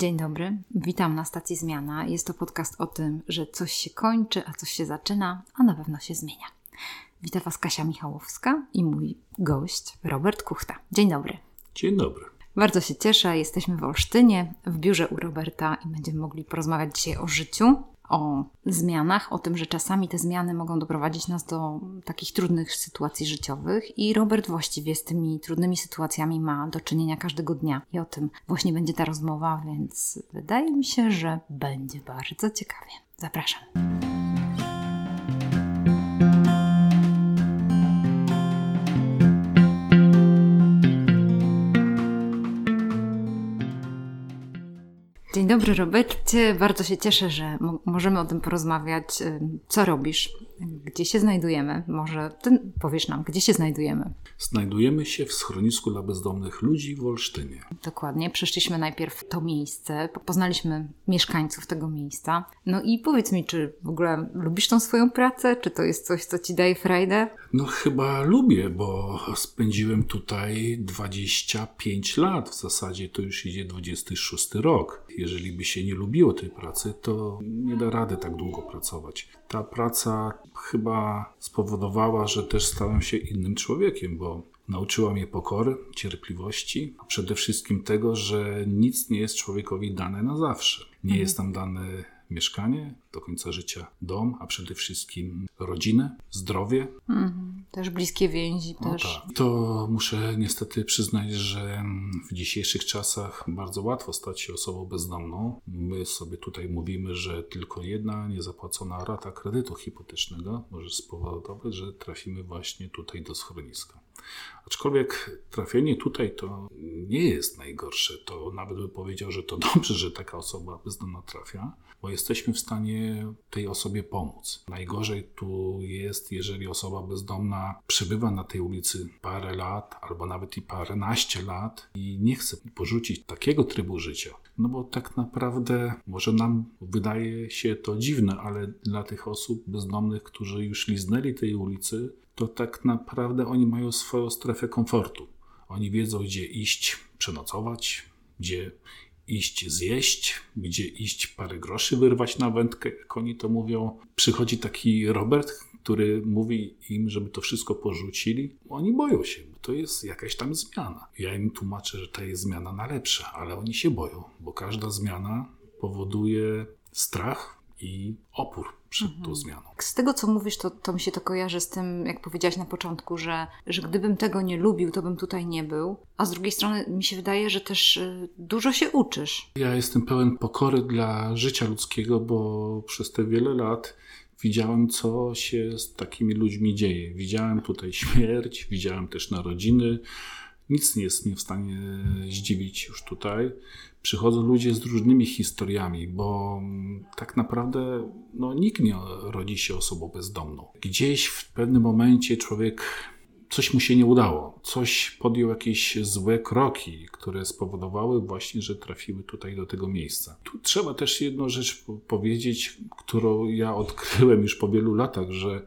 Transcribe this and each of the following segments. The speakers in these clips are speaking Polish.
Dzień dobry, witam na stacji Zmiana. Jest to podcast o tym, że coś się kończy, a coś się zaczyna, a na pewno się zmienia. Witam Was Kasia Michałowska i mój gość Robert Kuchta. Dzień dobry. Dzień dobry. Bardzo się cieszę, jesteśmy w Olsztynie, w biurze u Roberta i będziemy mogli porozmawiać dzisiaj o życiu, o zmianach, o tym, że czasami te zmiany mogą doprowadzić nas do takich trudnych sytuacji życiowych i Robert właściwie z tymi trudnymi sytuacjami ma do czynienia każdego dnia i o tym właśnie będzie ta rozmowa, więc wydaje mi się, że będzie bardzo ciekawie. Zapraszam. Dobry, Robercie. Bardzo się cieszę, że możemy o tym porozmawiać. Co robisz? Gdzie się znajdujemy? Może ty powiesz nam, gdzie się znajdujemy? Znajdujemy się w schronisku dla bezdomnych ludzi w Olsztynie. Dokładnie. Przyszliśmy najpierw to miejsce, poznaliśmy mieszkańców tego miejsca. No i powiedz mi, czy w ogóle lubisz tą swoją pracę? Czy to jest coś, co ci daje frajdę? No chyba lubię, bo spędziłem tutaj 25 lat. W zasadzie to już idzie 26 rok. Jeżeli by się nie lubiło tej pracy, to nie da rady tak długo pracować. Ta praca chyba spowodowała, że też stałem się innym człowiekiem, bo nauczyła mnie pokory, cierpliwości, a przede wszystkim tego, że nic nie jest człowiekowi dane na zawsze. Nie mhm. jest nam dane mieszkanie, do końca życia dom, a przede wszystkim rodzinę, zdrowie. Mhm. Też bliskie więzi. No też. Tak. To muszę niestety przyznać, że w dzisiejszych czasach bardzo łatwo stać się osobą bezdomną. My sobie tutaj mówimy, że tylko jedna niezapłacona rata kredytu hipotecznego może spowodować, że trafimy właśnie tutaj do schroniska. Aczkolwiek trafienie tutaj to nie jest najgorsze. To nawet bym powiedział, że to dobrze, że taka osoba bezdomna trafia, bo jesteśmy w stanie tej osobie pomóc. Najgorzej tu jest, jeżeli osoba bezdomna przebywa na tej ulicy parę lat, albo nawet i paręnaście lat i nie chce porzucić takiego trybu życia. No bo tak naprawdę może nam wydaje się to dziwne, ale dla tych osób bezdomnych, którzy już liznęli tej ulicy, to tak naprawdę oni mają swoją strefę komfortu. Oni wiedzą, gdzie iść przenocować, gdzie iść zjeść, gdzie iść parę groszy wyrwać na wędkę, jak oni to mówią. Przychodzi taki Robert, który mówi im, żeby to wszystko porzucili. Oni boją się, bo to jest jakaś tam zmiana. Ja im tłumaczę, że to jest zmiana na lepsze, ale oni się boją, bo każda zmiana powoduje strach, i opór przed mhm. tą zmianą. Z tego, co mówisz, to, to mi się to kojarzy z tym, jak powiedziałaś na początku, że, że gdybym tego nie lubił, to bym tutaj nie był. A z drugiej strony mi się wydaje, że też y, dużo się uczysz. Ja jestem pełen pokory dla życia ludzkiego, bo przez te wiele lat widziałem, co się z takimi ludźmi dzieje. Widziałem tutaj śmierć, widziałem też narodziny. Nic nie jest mnie w stanie zdziwić już tutaj przychodzą ludzie z różnymi historiami, bo tak naprawdę no, nikt nie rodzi się osobą bezdomną. Gdzieś w pewnym momencie człowiek coś mu się nie udało, coś podjął jakieś złe kroki, które spowodowały właśnie, że trafiły tutaj do tego miejsca. Tu trzeba też jedną rzecz powiedzieć, którą ja odkryłem już po wielu latach, że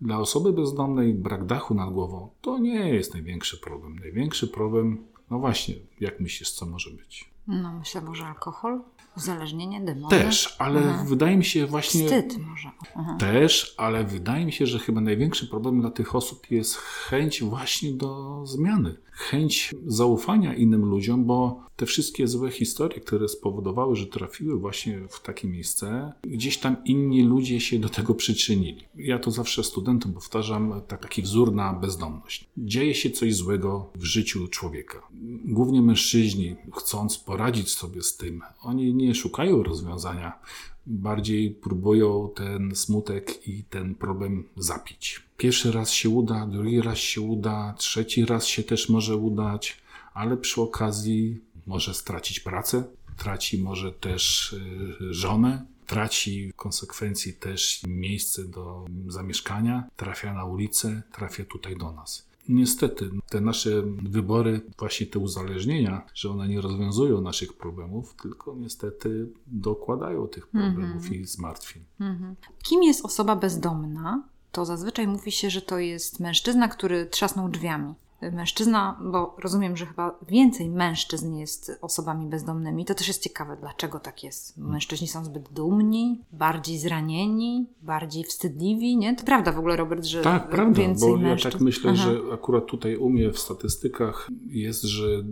dla osoby bezdomnej brak dachu nad głową to nie jest największy problem. Największy problem, no właśnie, jak myślisz, co może być? No, myślę może alkohol, uzależnienie, demony. Też, ale Aha. wydaje mi się właśnie... Wstyd może. Aha. Też, ale wydaje mi się, że chyba największy problem dla tych osób jest chęć właśnie do zmiany. Chęć zaufania innym ludziom, bo te wszystkie złe historie, które spowodowały, że trafiły właśnie w takie miejsce, gdzieś tam inni ludzie się do tego przyczynili. Ja to zawsze studentom powtarzam, taki wzór na bezdomność. Dzieje się coś złego w życiu człowieka. Głównie mężczyźni, chcąc poradzić sobie z tym, oni nie szukają rozwiązania, bardziej próbują ten smutek i ten problem zapić. Pierwszy raz się uda, drugi raz się uda, trzeci raz się też może udać, ale przy okazji może stracić pracę, traci może też y, żonę, traci w konsekwencji też miejsce do zamieszkania, trafia na ulicę, trafia tutaj do nas. Niestety, te nasze wybory, właśnie te uzależnienia, że one nie rozwiązują naszych problemów, tylko niestety dokładają tych problemów mm -hmm. i zmartwień. Mm -hmm. Kim jest osoba bezdomna? To zazwyczaj mówi się, że to jest mężczyzna, który trzasnął drzwiami. mężczyzna, bo rozumiem, że chyba więcej mężczyzn jest osobami bezdomnymi. To też jest ciekawe, dlaczego tak jest. Mężczyźni są zbyt dumni, bardziej zranieni, bardziej wstydliwi, nie? To prawda w ogóle, Robert, że tak, prawda, więcej bo mężczyzn... ja tak myślę, Aha. że akurat tutaj u mnie w statystykach jest, że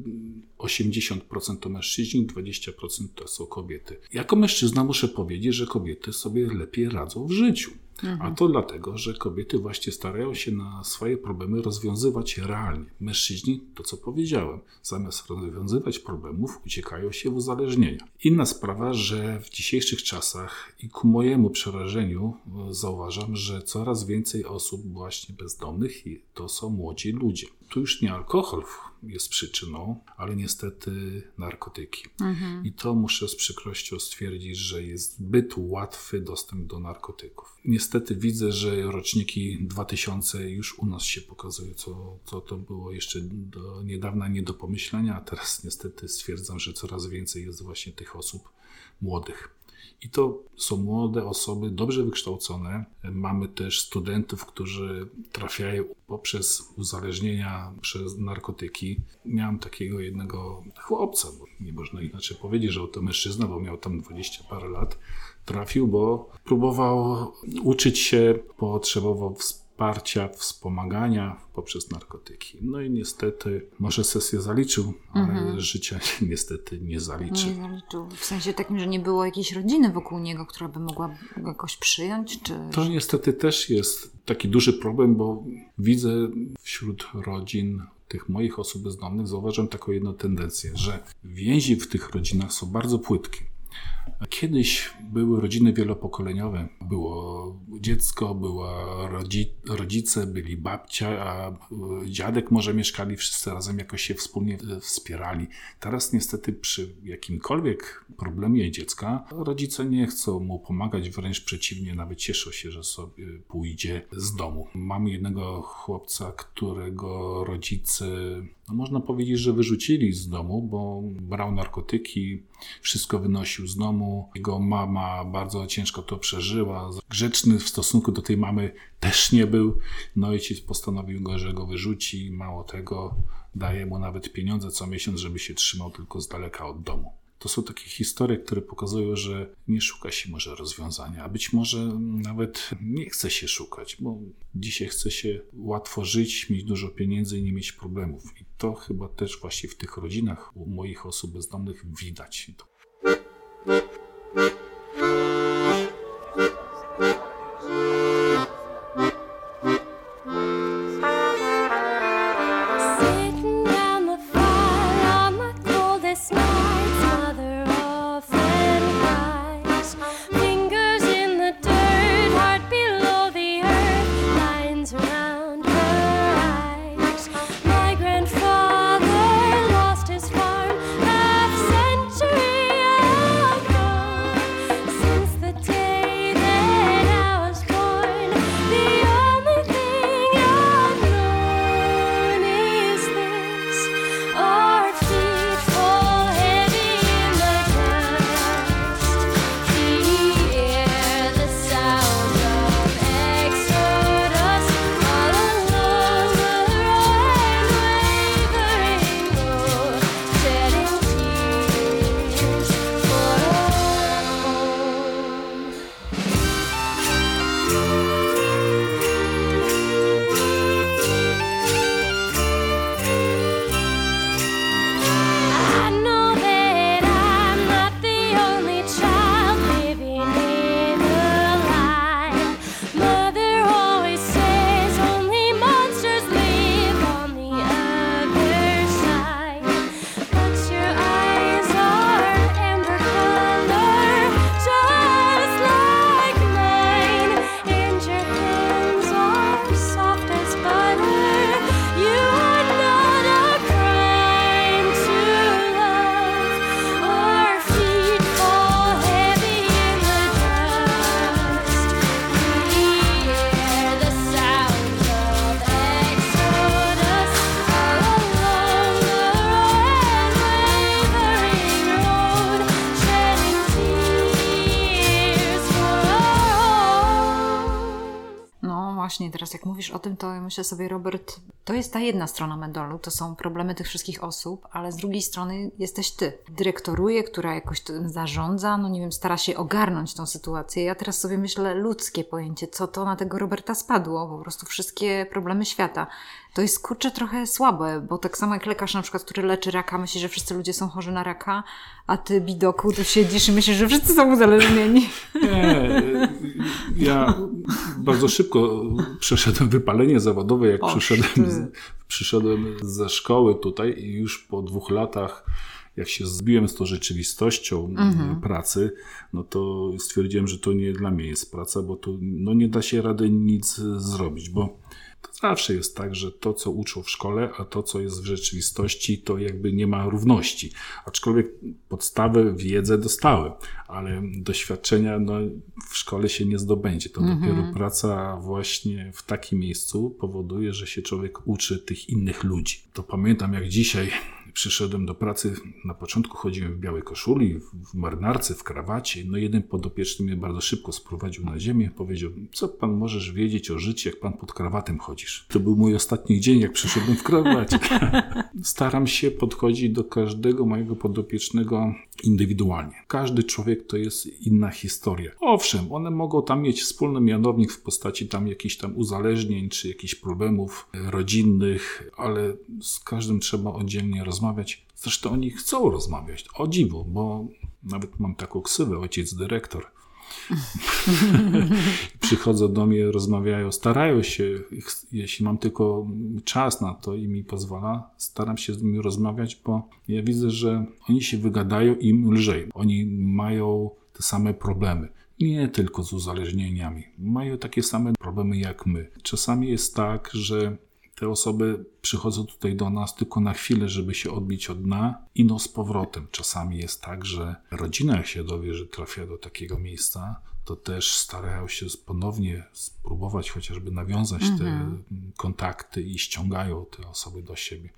80% to mężczyźni, 20% to są kobiety. Jako mężczyzna muszę powiedzieć, że kobiety sobie lepiej radzą w życiu. A to dlatego, że kobiety właśnie starają się na swoje problemy rozwiązywać realnie. Mężczyźni, to co powiedziałem, zamiast rozwiązywać problemów, uciekają się w uzależnienia. Inna sprawa, że w dzisiejszych czasach i ku mojemu przerażeniu e, zauważam, że coraz więcej osób właśnie bezdomnych to są młodzi ludzie. Tu już nie alkohol jest przyczyną, ale niestety narkotyki. I to muszę z przykrością stwierdzić, że jest zbyt łatwy dostęp do narkotyków. Niestety widzę, że roczniki 2000 już u nas się pokazują, co, co to było jeszcze do niedawna nie do pomyślenia, a teraz niestety stwierdzam, że coraz więcej jest właśnie tych osób młodych. I to są młode osoby, dobrze wykształcone. Mamy też studentów, którzy trafiają poprzez uzależnienia przez narkotyki. Miałem takiego jednego chłopca, bo nie można inaczej powiedzieć, że to mężczyzna, bo miał tam 20 parę lat. Trafił, bo próbował uczyć się, potrzebował wsparcia, wspomagania poprzez narkotyki. No i niestety, może sesję zaliczył, ale życia niestety nie zaliczył. Nie zaliczył. W sensie takim, że nie było jakiejś rodziny wokół niego, która by mogła go jakoś przyjąć, czy... To niestety też jest taki duży problem, bo widzę wśród rodzin tych moich osób bezdomnych, zauważam taką jedną tendencję, że więzi w tych rodzinach są bardzo płytkie. Kiedyś były rodziny wielopokoleniowe. Było dziecko, była rodzi, rodzice, byli babcia, a y, dziadek może mieszkali wszyscy razem, jakoś się wspólnie y, wspierali. Teraz niestety przy jakimkolwiek problemie dziecka rodzice nie chcą mu pomagać, wręcz przeciwnie, nawet cieszą się, że sobie pójdzie z domu. Mam jednego chłopca, którego rodzice, no można powiedzieć, że wyrzucili z domu, bo brał narkotyki, wszystko wynosił z domu. Jego mama bardzo ciężko to przeżyła. Grzeczny w stosunku do tej mamy też nie był. No ojciec postanowił go, że go wyrzuci. Mało tego, daje mu nawet pieniądze co miesiąc, żeby się trzymał tylko z daleka od domu. To są takie historie, które pokazują, że nie szuka się może rozwiązania, a być może nawet nie chce się szukać, bo dzisiaj chce się łatwo żyć, mieć dużo pieniędzy i nie mieć problemów. I to chyba też właśnie w tych rodzinach u moich osób bezdomnych widać. Właśnie, teraz jak mówisz o tym, to myślę sobie, Robert, to jest ta jedna strona medalu, to są problemy tych wszystkich osób, ale z drugiej strony jesteś ty. Dyrektoruje, która jakoś tym zarządza, no nie wiem, stara się ogarnąć tą sytuację. Ja teraz sobie myślę ludzkie pojęcie, co to na tego Roberta spadło, po prostu wszystkie problemy świata. To jest kurczę trochę słabe, bo tak samo jak lekarz na przykład, który leczy raka, myśli, że wszyscy ludzie są chorzy na raka, a ty bidoku tu siedzisz i myślisz, że wszyscy są uzależnieni. Nie, ja bardzo szybko przeszedłem wypalenie zawodowe, jak Och, przyszedłem, z, przyszedłem ze szkoły tutaj i już po dwóch latach, jak się zbiłem z tą rzeczywistością Mhm. pracy, no to stwierdziłem, że to nie dla mnie jest praca, bo tu no nie da się rady nic zrobić, bo zawsze jest tak, że to, co uczą w szkole, a to, co jest w rzeczywistości, to jakby nie ma równości. Aczkolwiek podstawę, wiedzę dostałem, ale doświadczenia no, w szkole się nie zdobędzie. To dopiero praca właśnie w takim miejscu powoduje, że się człowiek uczy tych innych ludzi. To pamiętam, jak dzisiaj przyszedłem do pracy, na początku chodziłem w białej koszuli, w- marynarce, w krawacie. No jeden podopieczny mnie bardzo szybko sprowadził na ziemię. Powiedział, co pan możesz wiedzieć o życiu, jak pan pod krawatem chodzisz? To był mój ostatni dzień, jak przyszedłem w krawacie. Staram się podchodzić do każdego mojego podopiecznego indywidualnie. Każdy człowiek to jest inna historia. Owszem, one mogą tam mieć wspólny mianownik w postaci tam jakichś tam uzależnień, czy jakichś problemów rodzinnych, ale z każdym trzeba oddzielnie rozmawiać. Zresztą oni chcą rozmawiać. O dziwo, bo nawet mam taką ksywę, ojciec dyrektor. Przychodzą do mnie, rozmawiają, starają się, jeśli mam tylko czas na to i mi pozwala, staram się z nimi rozmawiać, bo ja widzę, że oni się wygadają im lżej. Oni mają te same problemy. Nie tylko z uzależnieniami. Mają takie same problemy jak my. Czasami jest tak, że te osoby przychodzą tutaj do nas tylko na chwilę, żeby się odbić od dna i no z powrotem. Czasami jest tak, że rodzina jak się dowie, że trafia do takiego miejsca, to też starają się ponownie spróbować chociażby nawiązać te kontakty i ściągają te osoby do siebie.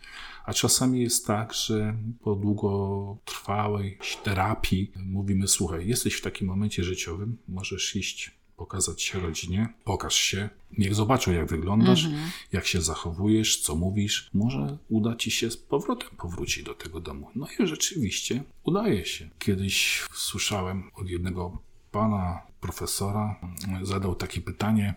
A czasami jest tak, że po długotrwałej terapii mówimy, słuchaj, jesteś w takim momencie życiowym, możesz iść pokazać się rodzinie, pokaż się, niech zobaczą jak wyglądasz, jak się zachowujesz, co mówisz. Może uda ci się z powrotem powrócić do tego domu. No i rzeczywiście udaje się. Kiedyś słyszałem od jednego pana profesora, zadał takie pytanie,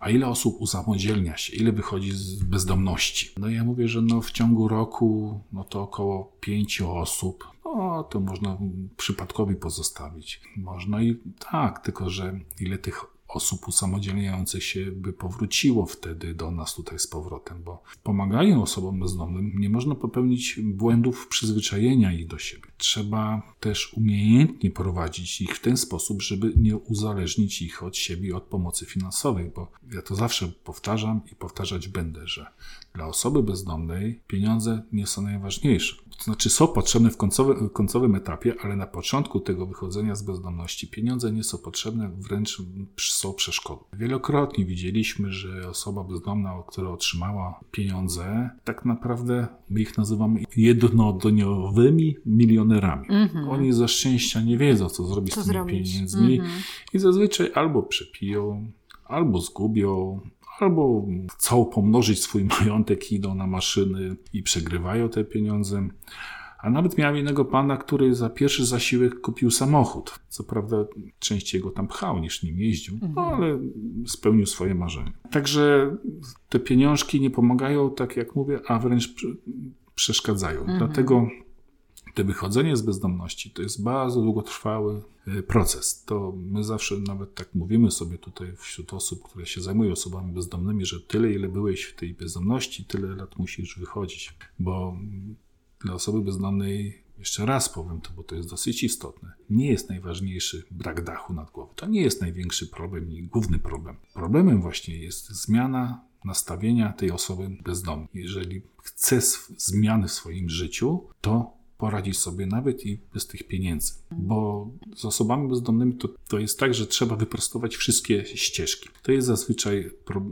a ile osób usamodzielnia się, ile wychodzi z bezdomności? No ja mówię, że no w ciągu roku no to około pięciu osób, no to można przypadkowi pozostawić. Można i tak, tylko że ile tych osób usamodzielniających się by powróciło wtedy do nas tutaj z powrotem, bo w pomaganiu osobom bezdomnym nie można popełnić błędów przyzwyczajenia ich do siebie. Trzeba też umiejętnie prowadzić ich w ten sposób, żeby nie uzależnić ich od siebie od pomocy finansowej, bo ja to zawsze powtarzam i powtarzać będę, że dla osoby bezdomnej pieniądze nie są najważniejsze. To znaczy są potrzebne w końcowym, końcowym etapie, ale na początku tego wychodzenia z bezdomności pieniądze nie są potrzebne, wręcz są przeszkodą. Wielokrotnie widzieliśmy, że osoba bezdomna, która otrzymała pieniądze, tak naprawdę my ich nazywamy jednodniowymi milionerami. Oni ze szczęścia nie wiedzą, co zrobić Co z tymi zrobić. pieniędzmi i zazwyczaj albo przepiją, albo zgubią, albo chcą pomnożyć swój majątek, idą na maszyny i przegrywają te pieniądze. A nawet miałem jednego pana, który za pierwszy zasiłek kupił samochód. Co prawda częściej go tam pchał niż nim jeździł, no, ale spełnił swoje marzenie. Także te pieniążki nie pomagają, tak jak mówię, a wręcz prze- przeszkadzają. Dlatego to wychodzenie z bezdomności to jest bardzo długotrwały e, proces. To my zawsze nawet tak mówimy sobie tutaj wśród osób, które się zajmują osobami bezdomnymi, że tyle, ile byłeś w tej bezdomności, tyle lat musisz wychodzić. Bo dla osoby bezdomnej, jeszcze raz powiem to, bo to jest dosyć istotne, nie jest najważniejszy brak dachu nad głową. To nie jest największy problem i główny problem. Problemem właśnie jest zmiana nastawienia tej osoby bezdomnej. Jeżeli chce zmiany w swoim życiu, to poradzić sobie nawet i bez tych pieniędzy. Bo z osobami bezdomnymi to, to jest tak, że trzeba wyprostować wszystkie ścieżki. To jest zazwyczaj, pro,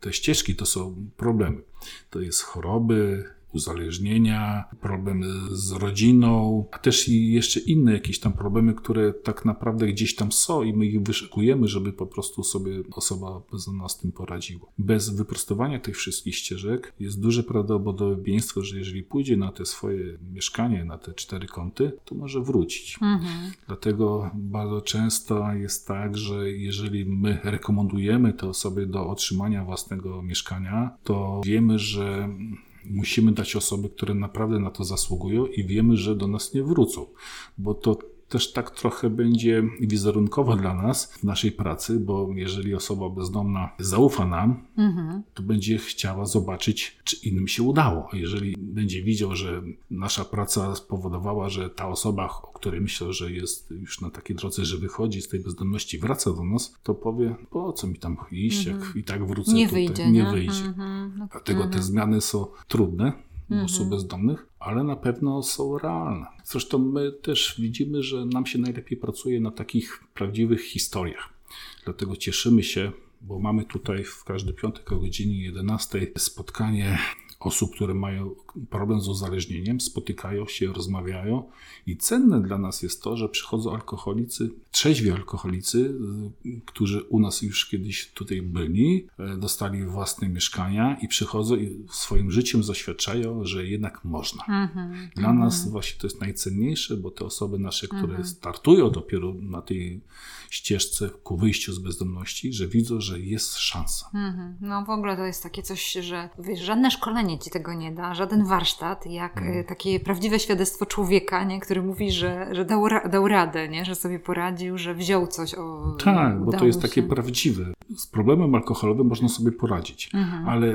te ścieżki to są problemy. To jest choroby, uzależnienia, problemy z rodziną, a też i jeszcze inne jakieś tam problemy, które tak naprawdę gdzieś tam są i my ich wyszukujemy, żeby po prostu sobie osoba bezdomna z tym poradziła. Bez wyprostowania tych wszystkich ścieżek jest duże prawdopodobieństwo, że jeżeli pójdzie na te swoje mieszkanie, na te cztery kąty, to może wrócić. Dlatego bardzo często jest tak, że jeżeli my rekomendujemy te osoby do otrzymania własnego mieszkania, to wiemy, że musimy dać osoby, które naprawdę na to zasługują i wiemy, że do nas nie wrócą, bo to też tak trochę będzie wizerunkowo dla nas w naszej pracy, bo jeżeli osoba bezdomna zaufa nam, to będzie chciała zobaczyć, czy innym się udało. Jeżeli będzie widział, że nasza praca spowodowała, że ta osoba, o której myślał, że jest już na takiej drodze, że wychodzi z tej bezdomności, wraca do nas, to powie, po co mi tam iść, jak i tak wrócę Nie tutaj. wyjdzie, nie nie? wyjdzie. Mhm. No, Dlatego te zmiany są trudne u osób bezdomnych, ale na pewno są realne. Zresztą my też widzimy, że nam się najlepiej pracuje na takich prawdziwych historiach. Dlatego cieszymy się, bo mamy tutaj w każdy piątek o godzinie 11 spotkanie osób, które mają problem z uzależnieniem, spotykają się, rozmawiają i cenne dla nas jest to, że przychodzą alkoholicy, trzeźwi alkoholicy, którzy u nas już kiedyś tutaj byli, e, dostali własne mieszkania i przychodzą i swoim życiem zaświadczają, że jednak można. Mhm. Dla nas właśnie to jest najcenniejsze, bo te osoby nasze, które startują dopiero na tej ścieżce ku wyjściu z bezdomności, że widzą, że jest szansa. Mhm. No w ogóle to jest takie coś, że wiesz, żadne szkolenie ci tego nie da, żaden warsztat, jak Mm. takie prawdziwe świadectwo człowieka, nie? który mówi, że, że dał, ra- dał radę, nie? że sobie poradził, że wziął coś o. Tak, bo to jest takie się. prawdziwe. Z problemem alkoholowym można sobie poradzić, Mhm. ale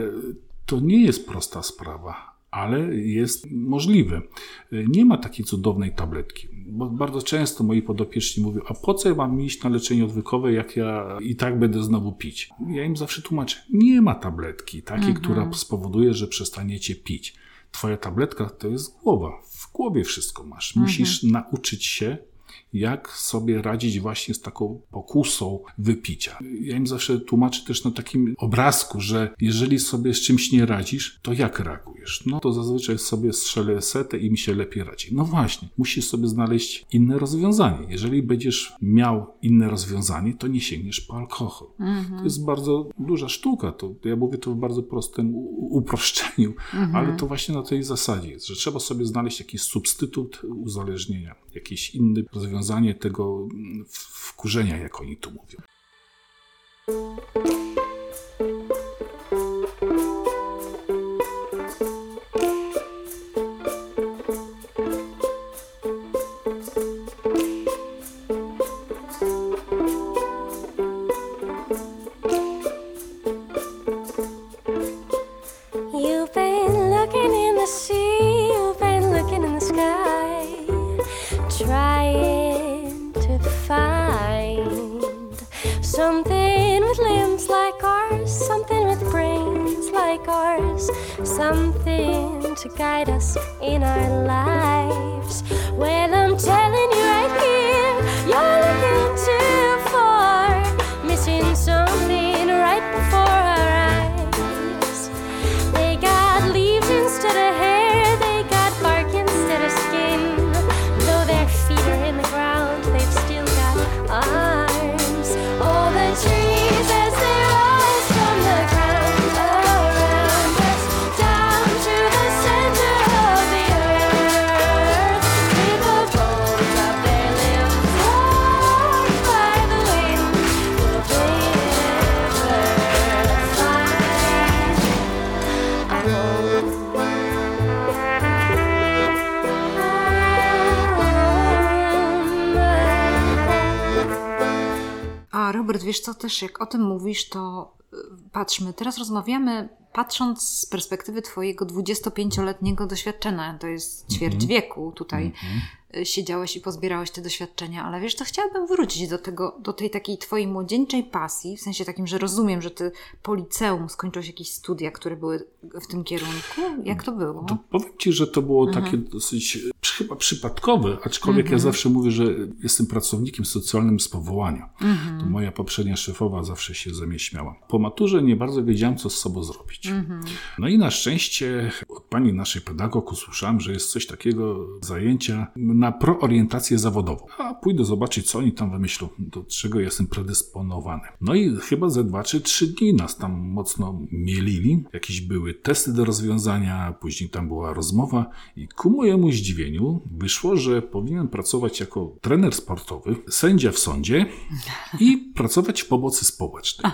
to nie jest prosta sprawa, ale jest możliwe. Nie ma takiej cudownej tabletki, bo bardzo często moi podopieczni mówią, a po co ja mam iść na leczenie odwykowe, jak ja i tak będę znowu pić? Ja im zawsze tłumaczę, nie ma tabletki takiej, która spowoduje, że przestaniecie pić. Twoja tabletka to jest głowa. W głowie wszystko masz. Musisz nauczyć się jak sobie radzić właśnie z taką pokusą wypicia. Ja im zawsze tłumaczę też na takim obrazku, że jeżeli sobie z czymś nie radzisz, to jak reagujesz? No to zazwyczaj sobie strzelę setę i mi się lepiej radzi. No właśnie, musisz sobie znaleźć inne rozwiązanie. Jeżeli będziesz miał inne rozwiązanie, to nie sięgniesz po alkohol. To jest bardzo duża sztuka. To, ja mówię to w bardzo prostym uproszczeniu, ale to właśnie na tej zasadzie jest, że trzeba sobie znaleźć jakiś substytut uzależnienia, jakieś inne rozwiązanie tego mm, w- wkurzenia, jak oni tu mówią. Something to guide us in our lives. Well, I'm telling you right here, wiesz co, też jak o tym mówisz, to y, patrzmy, teraz rozmawiamy patrząc z perspektywy Twojego 25-letniego doświadczenia, to jest ćwierć wieku tutaj y, siedziałeś i pozbierałeś te doświadczenia, ale wiesz, to chciałabym wrócić do tego, do tej takiej Twojej młodzieńczej pasji, w sensie takim, że rozumiem, że Ty po liceum skończyłeś jakieś studia, które były w tym kierunku. Jak to było? To powiem Ci, że to było takie dosyć przy- chyba przypadkowe, aczkolwiek ja zawsze mówię, że jestem pracownikiem socjalnym z powołania. To moja poprzednia szefowa zawsze się ze mnie śmiała. Po maturze nie bardzo wiedziałem, co z sobą zrobić. No i na szczęście od pani naszej pedagog usłyszałem, że jest coś takiego zajęcia na proorientację zawodową. A pójdę zobaczyć, co oni tam wymyślą, do czego jestem predysponowany. No i chyba ze dwa czy trzy dni nas tam mocno mielili. Jakieś były testy do rozwiązania, później tam była rozmowa i ku mojemu zdziwieniu wyszło, że powinien pracować jako trener sportowy, sędzia w sądzie i pracować w pomocy społecznej.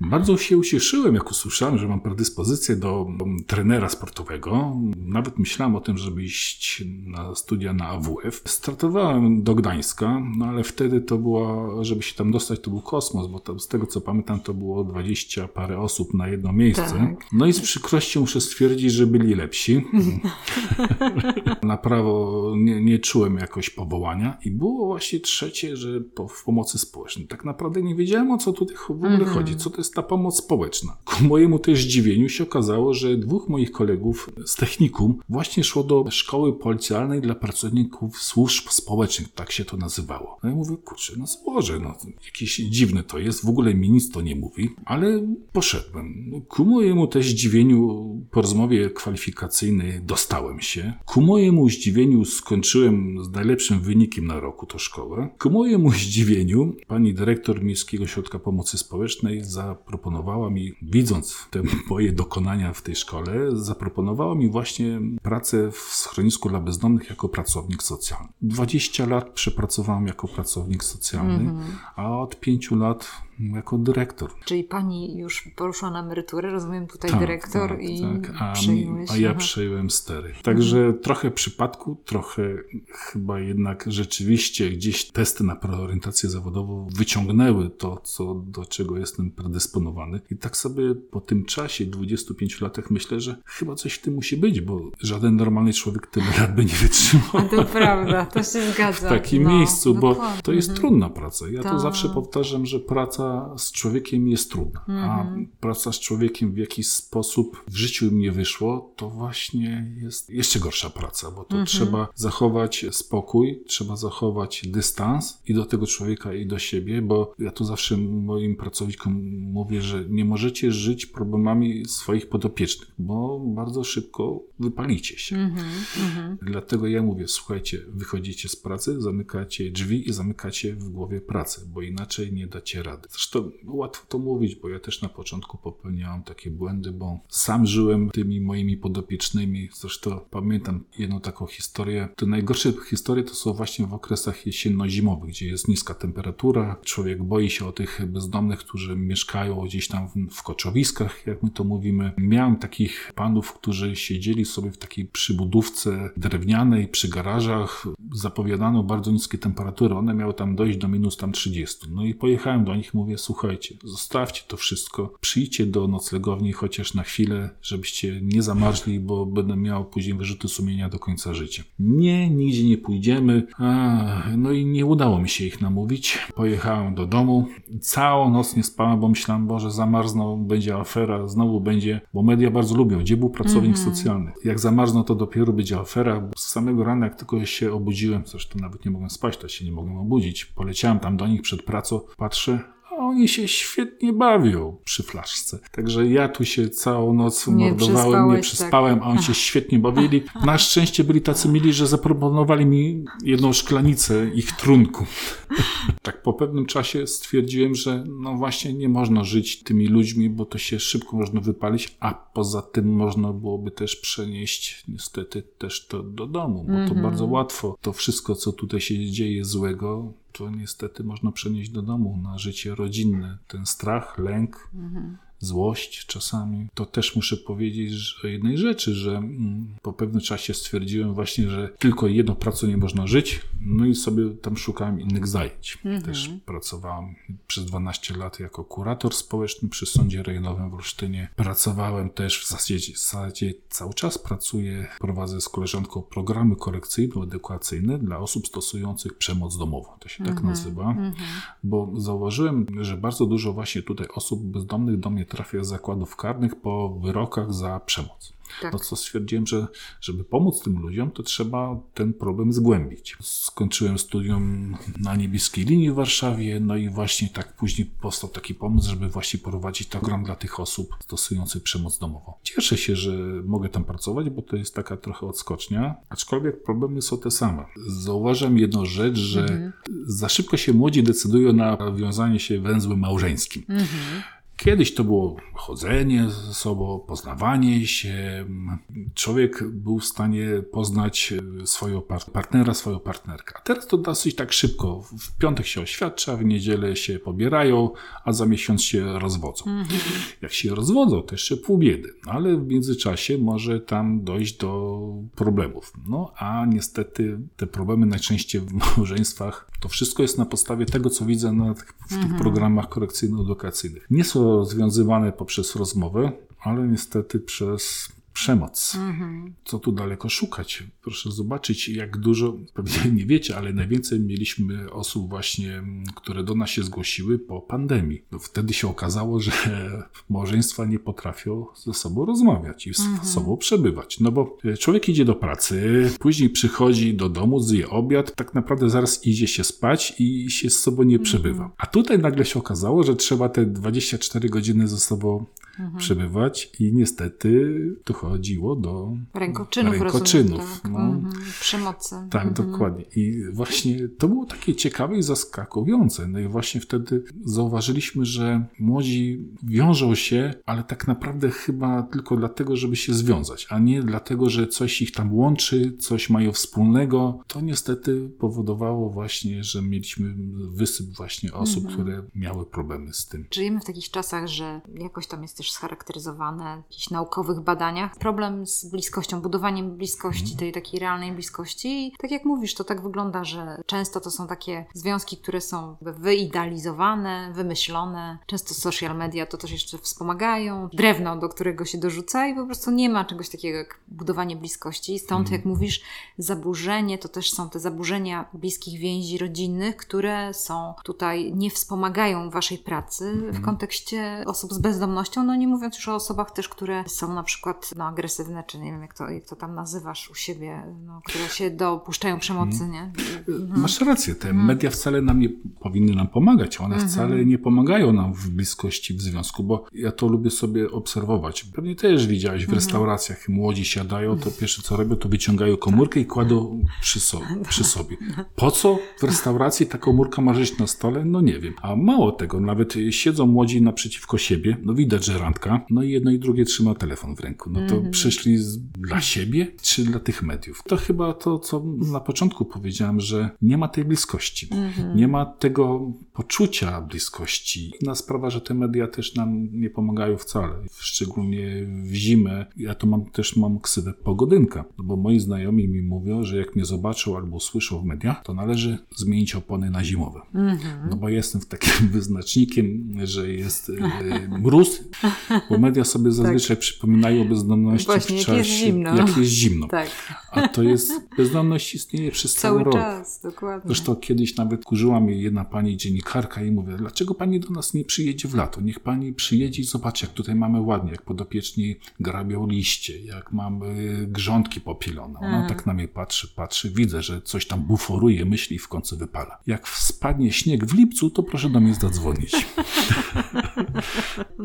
Bardzo się ucieszyłem, jak usłyszałem, że mam predyspozycję do trenera sportowego. Nawet myślałem o tym, żeby iść na studia na AWF. Startowałem do Gdańska, no ale wtedy to była, żeby się tam dostać, to był kosmos, bo tam, z tego co pamiętam, to było 20 parę osób na jedno miejsce. Tak. No i z przykrością muszę stwierdzić, że byli lepsi. na prawo nie, nie czułem jakoś powołania i było właśnie trzecie, że po, w pomocy społecznej. Tak naprawdę nie wiedziałem o co tutaj w ogóle chodzi, co to jest ta pomoc społeczna. Ku mojemu też zdziwieniu się okazało, że dwóch moich kolegów z technikum właśnie szło do szkoły policjalnej dla pracowników służb społecznych, tak się to nazywało. No i mówię, kurczę, no złożę, no jakieś dziwne to jest, w ogóle mi nic to nie mówi, ale poszedłem. Ku mojemu też zdziwieniu po rozmowie kwalifikacyjnej dostałem się. Ku mojemu zdziwieniu skończyłem z najlepszym wynikiem na roku to szkołę. Ku mojemu zdziwieniu pani dyrektor Miejskiego Ośrodka Pomocy Społecznej zaproponowała mi, widząc te moje dokonania w tej szkole, zaproponowała mi właśnie pracę w schronisku dla bezdomnych jako pracownik socjalny. 20 lat przepracowałem jako pracownik socjalny, a od 5 lat jako dyrektor. Czyli pani już poszła na emeryturę, rozumiem tutaj Tak, dyrektor tak, i tak. A, a ja przejąłem stery. Także trochę przypadku, trochę chyba jednak rzeczywiście gdzieś testy na preorientację zawodową wyciągnęły to, co, do czego jestem predysponowany. I tak sobie po tym czasie, 25 latach, myślę, że chyba coś w tym musi być, bo żaden normalny człowiek tyle lat by nie wytrzymał. A to prawda, to się zgadza. W takim no, miejscu, bo dokładnie. to jest Mhm. trudna praca. Ja to zawsze powtarzam, że praca z człowiekiem jest trudna, a Mhm. praca z człowiekiem w jakiś sposób w życiu im nie wyszło, to właśnie jest jeszcze gorsza praca, bo to Mhm. trzeba zachować spokój, trzeba zachować dystans i do tego człowieka, i do siebie, bo ja tu zawsze moim pracownikom mówię, że nie możecie żyć problemami swoich podopiecznych, bo bardzo szybko wypalicie się. Mhm. Dlatego ja mówię, słuchajcie, wychodzicie z pracy, zamykacie drzwi i zamykacie w głowie pracę, bo inaczej nie dacie rady. Zresztą łatwo to mówić, bo ja też na początku popełniałem takie błędy, bo sam żyłem tymi moimi podopiecznymi. Zresztą pamiętam jedną taką historię. Te najgorsze historie to są właśnie w okresach jesienno-zimowych, gdzie jest niska temperatura. Człowiek boi się o tych bezdomnych, którzy mieszkają gdzieś tam w, w koczowiskach, jak my to mówimy. Miałem takich panów, którzy siedzieli sobie w takiej przybudówce drewnianej przy garażach. Zapowiadano bardzo niskie temperatury. One miały tam dojść do minus tam 30. No i pojechałem do nich, mówię, słuchajcie, zostawcie to wszystko, przyjdźcie do noclegowni chociaż na chwilę, żebyście nie zamarzli, bo będę miał później wyrzuty sumienia do końca życia. Nie, nigdzie nie pójdziemy. A, no i nie udało mi się ich namówić. Pojechałem do domu. Całą noc nie spałem, bo myślałem, Boże, zamarzną, będzie afera, znowu będzie, bo media bardzo lubią. Gdzie był pracownik socjalny? Jak zamarzną, to dopiero będzie afera. Z samego rana, jak tylko się obudziłem, zresztą nawet nie mogłem spać, to się nie mogłem obudzić. Poleciałem tam do nich przed pracą, patrzę, oni się świetnie bawią przy flaszce. Także ja tu się całą noc Nie mordowałem, nie przespałem, tak. a oni się świetnie bawili. Na szczęście byli tacy mili, że zaproponowali mi jedną szklanicę ich trunku. Tak po pewnym czasie stwierdziłem, że no właśnie nie można żyć tymi ludźmi, bo to się szybko można wypalić, a poza tym można byłoby też przenieść niestety też to do domu, bo to bardzo łatwo. To wszystko, co tutaj się dzieje złego, to niestety można przenieść do domu na życie rodzinne. Ten strach, lęk, złość czasami. To też muszę powiedzieć o jednej rzeczy, że mm, po pewnym czasie stwierdziłem właśnie, że tylko jedną pracą nie można żyć, no i sobie tam szukałem innych zajęć. Też pracowałem przez 12 lat jako kurator społeczny przy Sądzie Rejonowym w Olsztynie. Pracowałem też w zasadzie, w zasadzie cały czas pracuję, prowadzę z koleżanką programy korekcyjno-edukacyjne dla osób stosujących przemoc domową. To się tak nazywa, bo zauważyłem, że bardzo dużo właśnie tutaj osób bezdomnych do mnie trafia z zakładów karnych po wyrokach za przemoc. Tak. No co stwierdziłem, że żeby pomóc tym ludziom, to trzeba ten problem zgłębić. Skończyłem studium na niebieskiej linii w Warszawie, no i właśnie tak później powstał taki pomysł, żeby właśnie prowadzić program dla tych osób stosujących przemoc domową. Cieszę się, że mogę tam pracować, bo to jest taka trochę odskocznia, aczkolwiek problemy są te same. Zauważam jedną rzecz, że za szybko się młodzi decydują na wiązanie się węzłem małżeńskim. Kiedyś to było chodzenie ze sobą, poznawanie się. Człowiek był w stanie poznać swojego par- partnera, swoją partnerkę. A teraz to dosyć tak szybko. W piątek się oświadcza, w niedzielę się pobierają, a za miesiąc się rozwodzą. Jak się rozwodzą, to jeszcze pół biedy. No, ale w międzyczasie może tam dojść do problemów. No a niestety te problemy najczęściej w małżeństwach, to wszystko jest na podstawie tego, co widzę na tych, w tych programach korekcyjno-edukacyjnych. Nie są rozwiązywane poprzez rozmowę, ale niestety przez przemoc. Co tu daleko szukać? Proszę zobaczyć, jak dużo, pewnie nie wiecie, ale najwięcej mieliśmy osób właśnie, m, które do nas się zgłosiły po pandemii. No wtedy się okazało, że małżeństwa nie potrafią ze sobą rozmawiać i z sobą przebywać. No bo e, człowiek idzie do pracy, później przychodzi do domu, zje obiad, tak naprawdę zaraz idzie się spać i się z sobą nie przebywa. A tutaj nagle się okazało, że trzeba te 24 godziny ze sobą przebywać i niestety dochodziło do Rękoczynów, rękoczynów. rozumiem, tak? no. Mhm. Przemocy. Tak, dokładnie. I właśnie to było takie ciekawe i zaskakujące. No i właśnie wtedy zauważyliśmy, że młodzi wiążą się, ale tak naprawdę chyba tylko dlatego, żeby się związać, a nie dlatego, że coś ich tam łączy, coś mają wspólnego. To niestety powodowało właśnie, że mieliśmy wysyp właśnie osób, które miały problemy z tym. Żyjemy w takich czasach, że jakoś tam jest też scharakteryzowane w jakichś naukowych badaniach. Problem z bliskością, budowaniem bliskości, tej takiej realnej bliskości. I tak jak mówisz, to tak wygląda, że często to są takie związki, które są wyidealizowane, wymyślone. Często social media to też jeszcze wspomagają. Drewno, do którego się dorzuca i po prostu nie ma czegoś takiego jak budowanie bliskości. Stąd, jak mówisz, zaburzenie to też są te zaburzenia bliskich więzi rodzinnych, które są tutaj, nie wspomagają waszej pracy w kontekście osób z bezdomnością, no nie mówiąc już o osobach też, które są na przykład no, agresywne, czy nie wiem jak to, jak to tam nazywasz u siebie, no, które się dopuszczają przemocy, nie? Masz rację, te media wcale nam nie powinny nam pomagać. One wcale nie pomagają nam w bliskości w związku, bo ja to lubię sobie obserwować. Pewnie też widziałeś w restauracjach, młodzi siadają, to pierwsze co robią, to wyciągają komórkę i kładą przy, so, przy sobie. Po co w restauracji ta komórka ma żyć na stole? No nie wiem. A mało tego, nawet siedzą młodzi naprzeciwko siebie, no widać, że randka, no i jedno i drugie trzyma telefon w ręku. No to przyszli z, dla siebie, czy dla tych mediów? To chyba to, co na początku powiedziałem, że nie ma tej bliskości. Nie ma tego poczucia bliskości. Inna sprawa, że te media też nam nie pomagają wcale. Szczególnie w zimę. Ja to mam też mam ksywę pogodynka, no bo moi znajomi mi mówią, że jak mnie zobaczą albo słyszą w mediach, to należy zmienić opony na zimowe. No bo jestem w takim wyznacznikiem, że jest e, mróz, bo media sobie zazwyczaj przypominają o bezdomności Tak. Właśnie, w jak czasie, jest zimno. jak jest zimno. Tak, A to jest, bezdomność istnieje przez cały, cały rok. czas, dokładnie. Zresztą kiedyś nawet kurzyła mnie jedna pani dziennikarka i mówię, dlaczego pani do nas nie przyjedzie w lato? Niech pani przyjedzie i zobaczy, jak tutaj mamy ładnie, jak podopieczni grabią liście, jak mamy grządki popielone. Ona tak na mnie patrzy, patrzy, widzę, że coś tam buforuje, myśli i w końcu wypala. Jak spadnie śnieg w lipcu, to proszę do mnie zadzwonić.